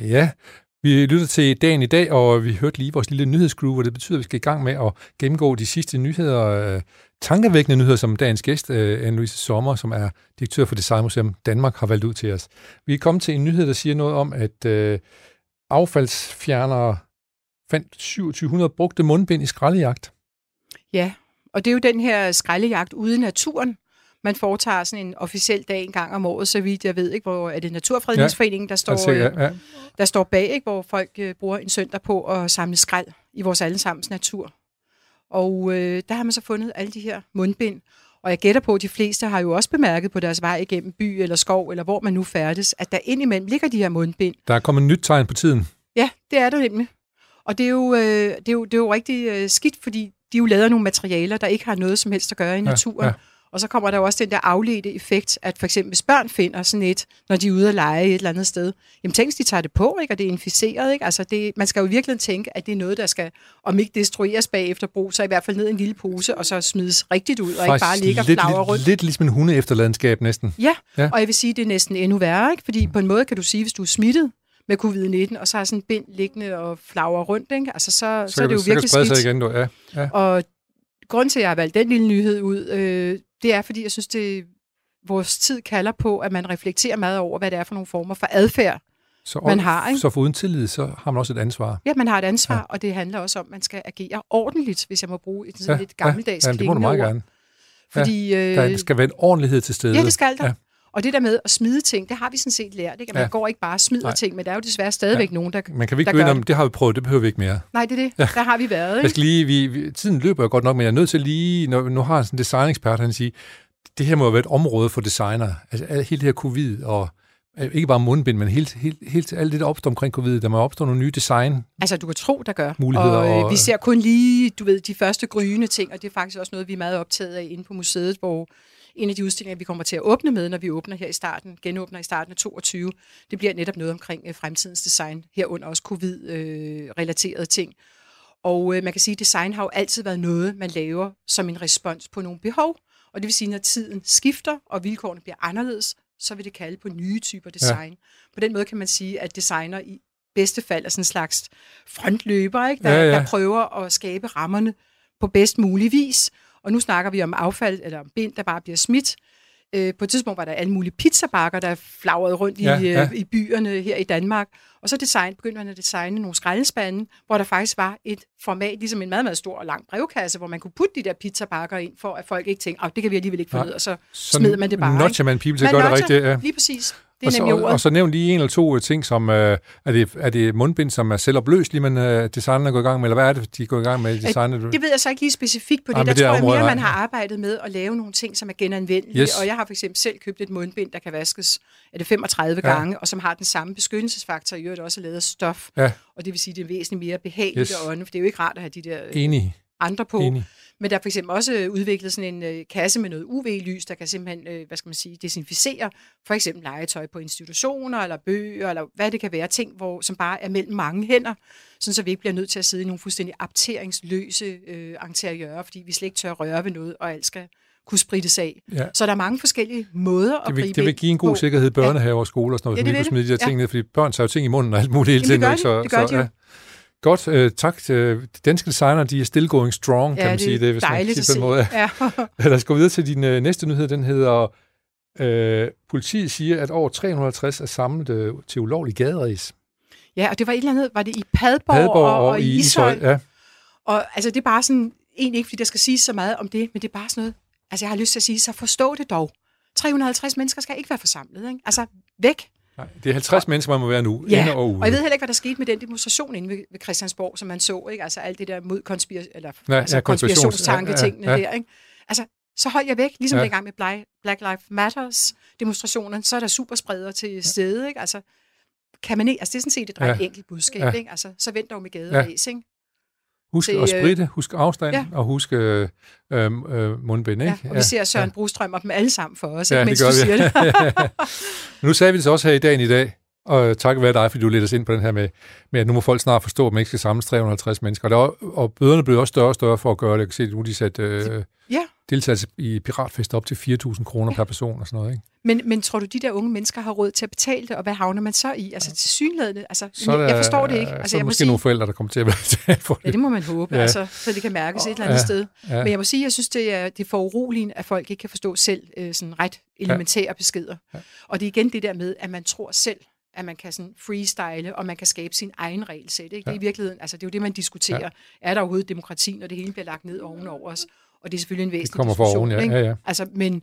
Ja, vi lytter til dagen i dag, og vi hørte lige vores lille nyhedsgruppe, hvor det betyder, at vi skal i gang med at gennemgå de sidste nyheder, øh, tankevækkende nyheder, som dagens gæst, øh, Anne-Louise Sommer, som er direktør for Designmuseum Danmark, har valgt ud til os. Vi er kommet til en nyhed, der siger noget om, at øh, affaldsfjernere fandt 2700 brugte mundbind i skraldejagt. Ja, og det er jo den her skraldejagt ude i naturen. Man foretager sådan en officiel dag en gang om året, så vidt jeg ved, ikke, hvor er det Naturfredningsforeningen, der står, Altså, øh, ja, ja. der står bag, ikke, hvor folk øh, bruger en søndag på at samle skrald i vores allesammens natur. Og øh, der har man så fundet alle de her mundbind. Og jeg gætter på, at de fleste har jo også bemærket på deres vej igennem by eller skov, eller hvor man nu færdes, at der indimellem ligger de her mundbind. Der er kommet nyt tegn på tiden. Ja, det er der nemlig. Og det er jo, øh, det er jo, det er jo rigtig øh, skidt, fordi de jo af nogle materialer, der ikke har noget som helst at gøre i naturen. ja. Ja. Og så kommer der jo også den der afledte effekt, at for eksempel hvis børn finder sådan et, når de er ude at lege et eller andet sted, jamen tænk, hvis de tager det på, ikke? og det er inficeret. Ikke? Altså det, man skal jo virkelig tænke, at det er noget, der skal, om ikke destrueres bagefter brug, så i hvert fald ned i en lille pose, og så smides rigtigt ud, og ikke bare ligge og lidt, flagre lidt, rundt. lidt ligesom en hundeefterladenskab næsten. Ja, Ja. og jeg vil sige, at det er næsten endnu værre, ikke? fordi på en måde kan du sige, hvis du er smittet med covid-19, og så har sådan en bind liggende og flagrer rundt, ikke? Altså, så, så, så er det jo virkelig skidt. igen. Du. Ja, ja. Og grunden til, at jeg har valgt den lille nyhed ud, øh, det er, fordi jeg synes, det vores tid kalder på, at man reflekterer meget over, hvad det er for nogle former for adfærd, Så, man har, ikke? så for uden tillid, så har man også et ansvar. Ja, man har et ansvar, Ja. ja. og det handler også om, at man skal agere ordentligt, hvis jeg må bruge et sådan Ja, lidt gammeldags ja, det må du meget ord. gerne. Fordi, øh, Der skal være en ordentlighed til stede. Ja, det skal der. Ja. Og det der med at smide ting, det har vi sådan set lært. Ikke? Man Ja. går ikke bare og smider Nej. Ting, men der er jo desværre stadigvæk ja. nogen, der... Man kan vi ikke ind om, det har vi prøvet, det behøver vi ikke mere. Nej, det er det. Ja. Der har vi været. Jeg Ikke? skal lige, vi, vi, tiden løber jo godt nok, men jeg er nødt til lige, når nu har jeg sådan en designekspert, han siger, det her må jo være et område for designer. Altså alt- hele det her covid, og øh, ikke bare mundbind, men helt, helt, helt alt det, der opstår omkring covid, der må opstå nogle nye design. Altså, du kan tro, der gør. Muligheder og, øh, og- vi ser kun lige, du ved, de første gryende ting, og det er faktisk også noget, vi er meget optaget af inde på museet, hvor en af de udstillinger, vi kommer til at åbne med, når vi åbner her i starten, genåbner i starten af 22, det bliver netop noget omkring øh, fremtidens design, herunder også covid-relaterede ting. Og øh, man kan sige, at design har jo altid været noget, man laver som en respons på nogle behov. Og det vil sige, når tiden skifter, og vilkårene bliver anderledes, så vil det kalde på nye typer design. Ja. På den måde kan man sige, at designer i bedste fald er sådan en slags frontløber, ikke? Der, ja. ja. der prøver at skabe rammerne på bedst mulig vis. Og nu snakker vi om affald, eller om bind, der bare bliver smidt. Øh, på et tidspunkt var der alle mulige pizzabakker, der flagrede rundt Ja, i, øh, ja. i byerne her i Danmark. Og så design, begyndte man at designe nogle skraldespande, hvor der faktisk var et format, ligesom en meget, meget stor og lang brevkasse, hvor man kunne putte de der pizzabakker ind, for at folk ikke tænkte, at det kan vi alligevel ikke få ned, og så Så smider man det bare. notcher man people til at gøre det rigtigt. Ja. Lige præcis. Det Og er så, og, ordet. og så nævn lige en eller to ting, som øh, er, det, er det mundbind, som er selvopløselige, men øh, designerne går i gang med, eller hvad er det, de går i gang med designet? Det ved jeg så ikke lige specifikt på det. Ej, der det tror jeg mere, man har arbejdet med at lave nogle ting, som er genanvendelige. Yes. Og jeg har for eksempel selv købt et mundbind, der kan vaskes er det 35 Ja. gange, og som har den samme beskyttelsesfaktor, i øvrigt også er lavet af stof. Ja. Og det vil sige, at det er væsentligt mere behageligt yes. at ånde, for det er jo ikke rart at have de der øh, Enig. Andre på. Enig. Men der er for eksempel også øh, udviklet sådan en øh, kasse med noget UV-lys, der kan simpelthen, øh, hvad skal man sige, desinficere for eksempel legetøj på institutioner, eller bøger, eller hvad det kan være, ting, hvor, som bare er mellem mange hænder, sådan så vi ikke bliver nødt til at sidde i nogle fuldstændig apteringsløse øh, interiører, fordi vi slet ikke tør røre ved noget, og alt skal kunne sprittes af. Ja. Så der er mange forskellige måder at Det vil, gribe det vil give en god på. sikkerhed i børnehaver og skoler og sådan noget, Ja, ja, så vil vi kunne smide de der ting ned, fordi børn tager jo ting i munden og alt muligt hele Jamen, det tiden. gør ikke? de. Det gør så, de jo. ja. Godt, øh, tak. danske designer, de er still going strong, kan Ja, man det sige det, hvis man siger på den se. måde. Ja. Lad os gå videre til din øh, næste nyhed. Den hedder, øh, politiet siger, at over 350 er samlet øh, til ulovlig gaderæs. ja, og det var et eller andet, var det i Padborg, Padborg og, og, i Ishøj? Ja. Og altså, det er bare sådan, egentlig ikke, fordi der skal siges så meget om det, men det er bare sådan noget, altså jeg har lyst til at sige, så forstå det dog. 350 mennesker skal ikke være forsamlet, ikke? Altså, væk. Nej, det er 50 mennesker, man må være nu. Ja, og ude. og jeg ved heller ikke, hvad der skete med den demonstration inde ved, ved Christiansborg, som man så, ikke? Altså alt det der mod konspira- eller, Ja, altså, ja, ja, konspirations- konspirationstanke-tingene ja, ja, ja. der, ikke? Altså, så hold jeg væk, ligesom Ja. ja. dengang med Bla- Black Lives Matters demonstrationerne, så er der superspredere til stede, ikke? Altså, kan man ikke, altså det er sådan set et ret Ja. ja. enkelt budskab, Ja. ja. ikke? Altså, så vent dog med Ja. gaderæs, ikke? Husk til, at øh, spritte, husk afstand, ja. og husk øh, øh, øh, mundbind, ikke? Ja, og vi ser Søren Brostrøm og dem alle sammen for os, Ja, ja, det mens gør du vi. siger det. Nu sagde vi det så også her i dagen i dag, og takket være dig, fordi du ledte os ind på den her med, med, at nu må folk snart forstå, at man ikke skal samles 350 mennesker. Og, der, og bøderne blev også større og større for at gøre det. Jeg kan se, at nu de sat øh, Ja. Deltagelse i piratfest op til 4.000 kroner ja. per person og sådan noget. Ikke? Men, men tror du, de der unge mennesker har råd til at betale det, og hvad havner man så i? Altså til synlædende, altså, Så er jeg, der, jeg forstår det ikke. Så Altså, er der jeg må måske sige, nogle forældre, der kommer til at være for ja, det. det må man håbe, Ja. ja. altså, så det kan mærkes et eller andet Ja. sted. Ja. Men jeg må sige, jeg synes, det er, det er for uroligende, at folk ikke kan forstå selv øh, sådan ret elementære beskeder. Ja. Og det er igen det der med, at man tror selv, at man kan sådan freestyle, og man kan skabe sin egen regelsæt. Ikke? Det er i virkeligheden, altså det er jo det, man diskuterer. Ja. Er der overhovedet demokrati, når det hele bliver lagt ned ovenover os? Og det er selvfølgelig en væsentlig kommer fra diskussion. oven, ja. ikke? Ja, ja. Altså, men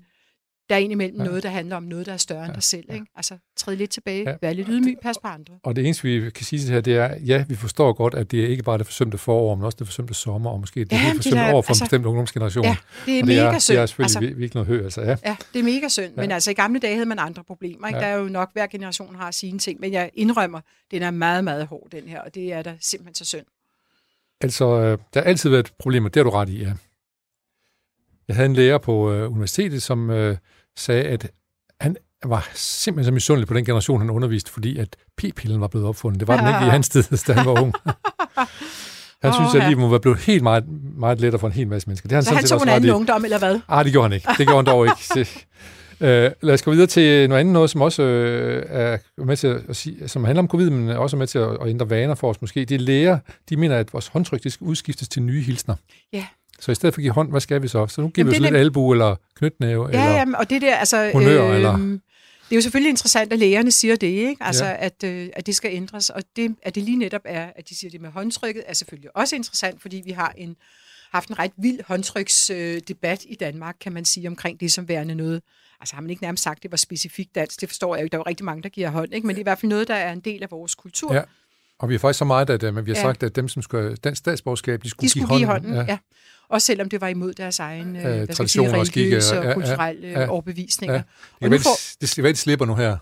der er indimellem Ja. ja. noget, der handler om noget, der er større end dig selv. Ikke? Altså, træd lidt tilbage, Ja. ja. vær lidt ydmyg, pas på andre. Og det eneste, vi kan sige til det her, det er, ja, vi forstår godt, at det er ikke bare det forsømte forår, men også det forsømte sommer, og måske det Ja, det forsømte er- år for en altså- bestemt ungdomsgeneration. Ja, det er og det mega er, synd. Det er selvfølgelig altså, virkelig noget hø, altså. Ja. Ja, det er mega synd. Ja. Men altså i gamle dage havde man andre problemer. Ikke? Ja. Ja. Der er jo nok, hver generation har sine ting. Men jeg indrømmer, den er meget, meget hård, den her. Og det er da simpelthen så synd. Altså, øh, der har altid været problemer, det har du ret i, ja. Jeg havde en lærer på øh, universitetet, som øh, sagde, at han var simpelthen så misundelig på den generation, han underviste, fordi at p-pillen var blevet opfundet. Det var den ikke i hans tid, da han var ung. Han Åh, synes, at livet må være blevet helt meget, meget lettere for en hel masse mennesker. Det han Så sådan han tog en anden ungdom, eller hvad? Ah, det gjorde han ikke. Det gjorde han dog ikke. Det, øh, lad os gå videre til noget andet, noget, som også øh, er med til at sige, som handler om covid, men også er med til at, at ændre vaner for os måske. Det er læger, de mener, at vores håndtryk det skal udskiftes til nye hilsner. Ja. Så i stedet for at give hånd, hvad skal vi så? Så nu giver Jamen, vi er lidt albu eller knytnæve. Ja, eller, jamen, og det der, altså... Honør, eller? Det er jo selvfølgelig interessant, at lægerne siger det, ikke? Altså, Ja. at, øh, at det skal ændres. Og det, at det lige netop er, at de siger det med håndtrykket, er selvfølgelig også interessant, fordi vi har en, haft en ret vild håndtryksdebat øh, i Danmark, kan man sige, omkring det som værende noget. Altså har man ikke nærmest sagt, at det var specifikt dansk, det forstår jeg jo. Der er jo rigtig mange, der giver hånd, ikke? men det er i hvert fald noget, der er en del af vores kultur. Ja. Og vi har faktisk så meget, at øh, men vi har Ja. sagt, at dem, som skal have dansk statsborgerskab, de skulle, De skulle give hånden, Ja. ja. ja. Også selvom det var imod deres egen øh, sige, traditioner og skikke, og kulturelle ja. ja, overbevisninger. Ja. Det kan nu får- det skal være, de slipper nu her.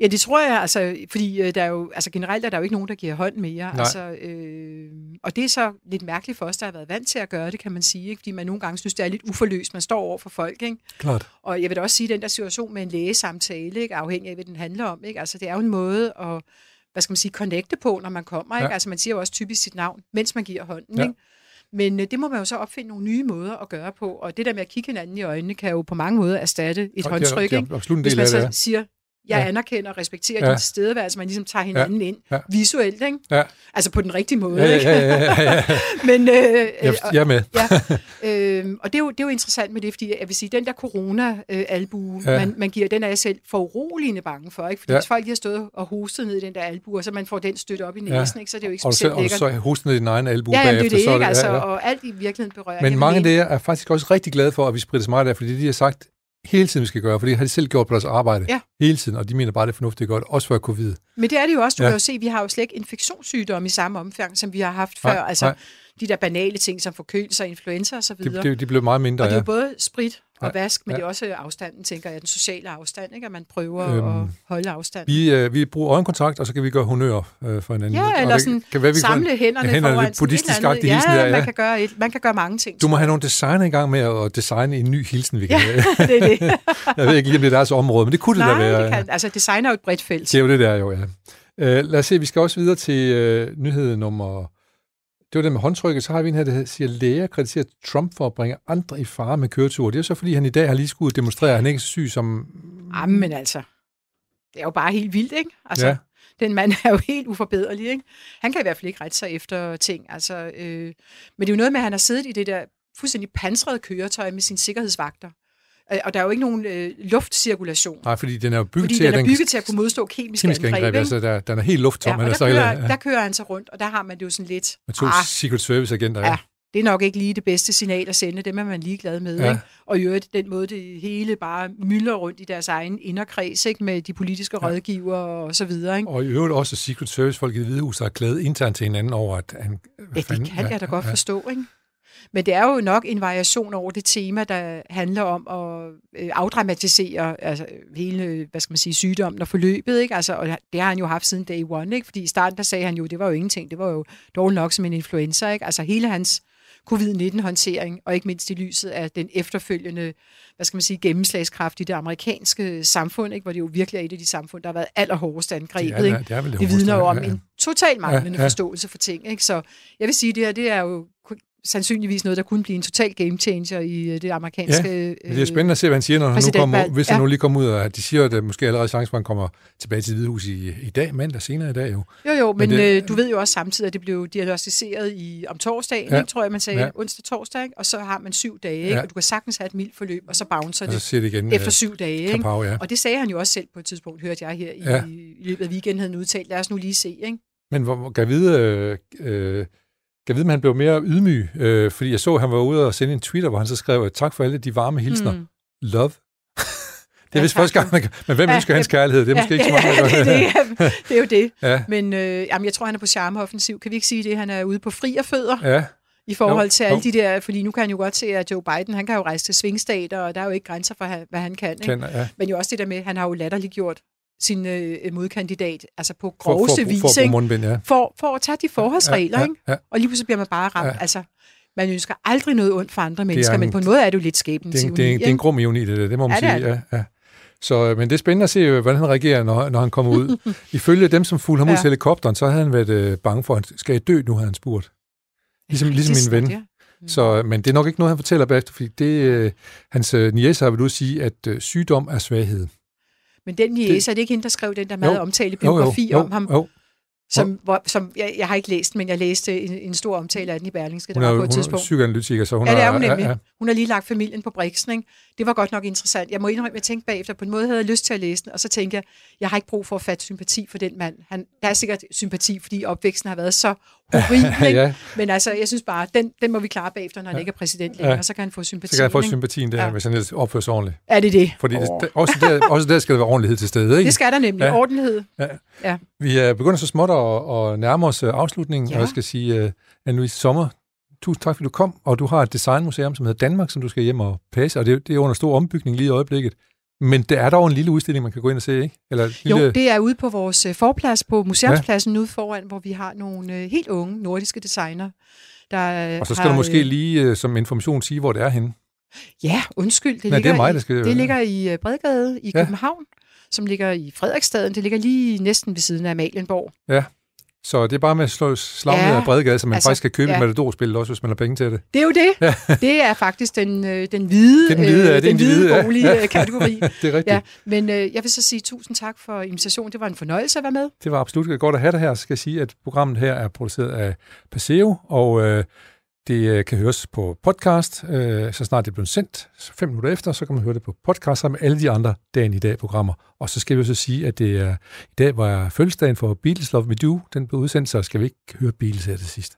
Ja, det tror jeg, altså, fordi øh, der er jo, altså generelt er der jo ikke nogen, der giver hånd mere. Nej. Altså, øh, og det er så lidt mærkeligt for os, der har været vant til at gøre det, kan man sige. Ikke? Fordi man nogle gange synes, det er lidt uforløst. Man står over for folk, ikke? Klart. Og jeg vil da også sige, at den der situation med en lægesamtale, ikke, afhængig af, hvad den handler om, ikke? Altså, det er jo en måde at hvad skal man sige, connecte på, når man kommer. Ikke? Ja. Altså, man siger jo også typisk sit navn, mens man giver hånden. Ja. Ikke? Men øh, det må man jo så opfinde nogle nye måder at gøre på. Og det der med at kigge hinanden i øjnene, kan jo på mange måder erstatte et Og det er- håndtryk. det er ikke? en Hvis man så det. siger, Jeg Ja. anerkender og respekterer Ja. ja. din stedværelse, man ligesom tager hinanden ind Ja. visuelt, ikke? Ja. Altså på den rigtige måde, Ja, ja, ikke? ja, ja, ja, ja. Men, øh, Jeg, øh, jeg er med. Ja, øh, og det er, jo, det er jo interessant med det, fordi jeg vil sige, den der corona-albue, Ja. ja. man, man giver, den er jeg selv for uroligende bange for, ikke? Fordi Ja. ja. hvis folk lige har stået og hostet ned i den der albue, og så man får den støtte op i Ja. næsen, ikke? så er det jo ikke så, specielt og lækkert. så hosten i din egen albu ja, jamen, det er bagefter. det, så ikke? Altså, ja, ja. Og alt i virkeligheden berører. Men Jeg mange af det er faktisk også rigtig glade for, at vi spritter så meget af, fordi de har sagt hele tiden, vi skal gøre, for det har de selv gjort på deres arbejde Ja. hele tiden, og de mener bare, det er fornuftigt godt, også før covid. Men det er det jo også. Du Ja. kan jo se, vi har jo slet ikke infektionssygdomme i samme omfang, som vi har haft Nej, før. Altså nej. de der banale ting som forkølelse og influenza og så De, videre. de, de blev meget mindre, og det er ja. jo både sprit og Ja, vask, men ja. det er også afstanden, tænker jeg, den sociale afstand, ikke? at man prøver Øhm, at holde afstand. Vi, øh, vi bruger øjenkontakt, og så kan vi gøre honør øh, for hinanden. Ja, eller det sådan kan være, vi samle hænderne, hænderne foran buddhistisk andet. hilsen ja, der, ja. man kan, gøre et, man kan gøre mange ting. Du må have nogle designer i gang med at designe en ny hilsen, vi kan Ja, det er det. Jeg ved ikke lige, om det er deres område, men det kunne det Nej, da være. det kan, altså design er jo et bredt felt. Det er jo det der jo, ja. Øh, lad os se, vi skal også videre til øh, nyhed nummer... Det var det med håndtrykket. Så har vi en her, der siger, læger krediterer Trump for at bringe andre i fare med køretur. Det er så, fordi han i dag har lige skulle demonstrere, at han ikke er så syg som... Jamen altså, det er jo bare helt vildt, ikke? Altså, ja. den mand er jo helt uforbederlig, ikke? Han kan i hvert fald ikke rette sig efter ting, altså... Øh, men det er jo noget med, at han har siddet i det der fuldstændig pansrede køretøj med sine sikkerhedsvagter. Øh, Og der er jo ikke nogen øh, luftcirkulation. Nej, fordi den er bygget Fordi til, den at er bygget til at kunne modstå kemiske, kemiske angreb, angreb, altså der, den er helt lufttom. Ja, og er der så kører, ja, der kører han så rundt, og der har man det jo sådan lidt... med to ah, Secret Service-agenter. Ja. Ja. det er nok ikke lige det bedste signal at sende, dem er man ligeglad med. Ja. Ja. Ikke? Og i øvrigt den måde, det hele bare mylder rundt i deres egen inderkreds, ikke? med de politiske Ja. ja. rådgiver og så videre. Ikke? Og i øvrigt også Secret Service-folk i hvide hus, der har klaget internt til hinanden over, at han... Ja, det kan jeg da godt forstå, ikke? Men det er jo nok en variation over det tema, der handler om at øh, afdramatisere altså, hele hvad skal man sige, sygdommen og forløbet. Ikke? Altså, og det har han jo haft siden day one. Ikke? Fordi i starten der sagde han jo, det var jo ingenting. Det var jo dårligt nok som en influenza. Ikke? Altså hele hans covid-19-håndtering, og ikke mindst i lyset af den efterfølgende hvad skal man sige, gennemslagskraft i det amerikanske samfund, ikke? hvor det jo virkelig er et af de samfund, der har været allerhårdest angrebet. Det er- ikke? det er det det vidner jo om ja, ja. en total manglende Ja, ja, forståelse for ting. Ikke? Så jeg vil sige, det her det er jo sandsynligvis noget, der kunne blive en total game changer i øh, det amerikanske... Men det er spændende at se, hvad han siger, når han nu kommer, hvis han Ja. nu lige kommer ud, og de siger, at der måske allerede chance for, at han kommer tilbage til det hvide hus i, i dag, mandag senere i dag jo. Jo, jo, men, Men det- øh, du ved jo også samtidig, at det blev diagnostiseret i, om torsdagen, Ja. ja. ikke, tror jeg, man sagde, Ja. ja. onsdag-torsdag, ikke? og så har man syv dage, ikke? Ja. og du kan sagtens have et mildt forløb, og så bouncer Og så det det igen. efter øh, syv dage. Ikke? Kapow, ja. Og det sagde han jo også selv på et tidspunkt, hørte jeg her i, Ja. ja. i løbet af weekenden, havde udtalt, lad os nu lige se. Ikke? Men hvor, kan vide, øh, øh, jeg vide, om han blev mere ydmyg? Øh, fordi jeg så, at han var ude og sende en Twitter, hvor han så skrev, tak for alle de varme hilsner. Mm. Love. det er Ja, vist tak første gang, man kan, men hvem Ja, ønsker hans ja. kærlighed? Det er måske ikke så mange, ja, det, det, er, det er jo det. Ja, Men øh, jamen, jeg tror, han er på charmeoffensiv. Kan vi ikke sige det? Han er ude på fri og fødder ja. i forhold Jo, til alle jo. de der... Fordi nu kan han jo godt se, at Joe Biden, han kan jo rejse til svingstater, og der er jo ikke grænser for, hvad han kan. Ikke? Kan, ja. Men jo også det der med, at han har jo latterligt gjort sin øh, modkandidat, altså på For, for, groveste for, vis, for, for ikke? mundbind, ja. for, for at tage de forholdsregler, ja, ikke? ja. og lige pludselig bliver man bare ramt. Ja. Ja. Altså, man ønsker aldrig noget ondt for andre mennesker, en- men på en måde er det jo lidt skæbnens Det er, en- det, er, en- det er en grum ironi, det der, det må man Ja, det sige. er Ja, ja. Så, øh, men det er spændende at se, øh, hvordan han reagerer, når, når han kommer ud. Ifølge dem, som fulgte ham ud Ja. til helikopteren, så havde han været øh, bange for, at skal jeg dø nu, havde han spurgt. Ligesom, ligesom min ven. Mm. Så, øh, men det er nok ikke noget, han fortæller bagefter, fordi det, øh, hans øh, niece har vel at sige, at øh, sygdom er svaghed. Men den niece, er det ikke hende, der skrev den der meget Jo. omtalte Jo, jo, biografi jo, om ham? jo. Som, hvor, som jeg, jeg har ikke læst, men jeg læste en, en stor omtale af den i Berlingske, der Hun er, var på et hun er tidspunkt. psykoanalytiker, så hun Ja, det er hun ja, nemlig. ja, Hun har lige lagt familien på briksen, ikke? Det var godt nok interessant. Jeg må indrømme, at jeg tænkte bagefter, på en måde havde jeg lyst til at læse den, og så tænkte jeg, jeg har ikke brug for at fatte sympati for den mand. Han, der er sikkert sympati, fordi opvæksten har været så horribel, ja, Men altså, jeg synes bare, den, den må vi klare bagefter, når han Ja. ikke er præsident længere, Ja. så kan han få sympati. så kan jeg få sympatien der, Ja. hvis han opfører sig ordentligt. Er det det? Fordi Åh. det, også, der, også der skal der være ordentlighed til stede, ikke? Det skal der nemlig. Ja. Ja. Ordentlighed. Vi er begyndt så småt at, at nærme os øh, afslutningen, ja. Og jeg skal sige, uh, Anne-Louise Sommer, tusind tak, fordi du kom, og du har et designmuseum, som hedder Danmark, som du skal hjem og passe, og det, det er under stor ombygning lige i øjeblikket. Men det er dog en lille udstilling, man kan gå ind og se, ikke? Eller lille, Jo, det er ude på vores øh, forplads på museumspladsen ja. ude foran, hvor vi har nogle helt unge nordiske designer, der og så skal har, du måske lige som information sige, hvor det er henne. Ja, undskyld. Det Nej, det ligger er mig, i, der skal- Det ligger i Bredgade i Ja. København, som ligger i Frederiksstaden. Det ligger lige næsten ved siden af Amalienborg. Ja. Så det er bare med at slå slag ja, af Bredegade, så man altså, faktisk kan købe ja. et Matador-spil også, hvis man har penge til det. Det er jo det. Ja. Det er faktisk den, øh, den hvide, den hvide, øh, den hvide, hvide bolige ja. kategori. det er rigtigt. Ja. Men øh, jeg vil så sige tusind tak for invitationen. Det var en fornøjelse at være med. Det var absolut godt at have det her. Så skal jeg sige, at programmet her er produceret af Paseo, og øh, det øh, kan høres på podcast, øh, så snart det bliver sendt. Så fem minutter efter, så kan man høre det på podcast sammen med alle de andre dagen i dag-programmer. Og så skal vi så sige, at det er i dag var fødselsdagen for Beatles Love Me Do. Den blev udsendt, så skal vi ikke høre Beatles her til sidst.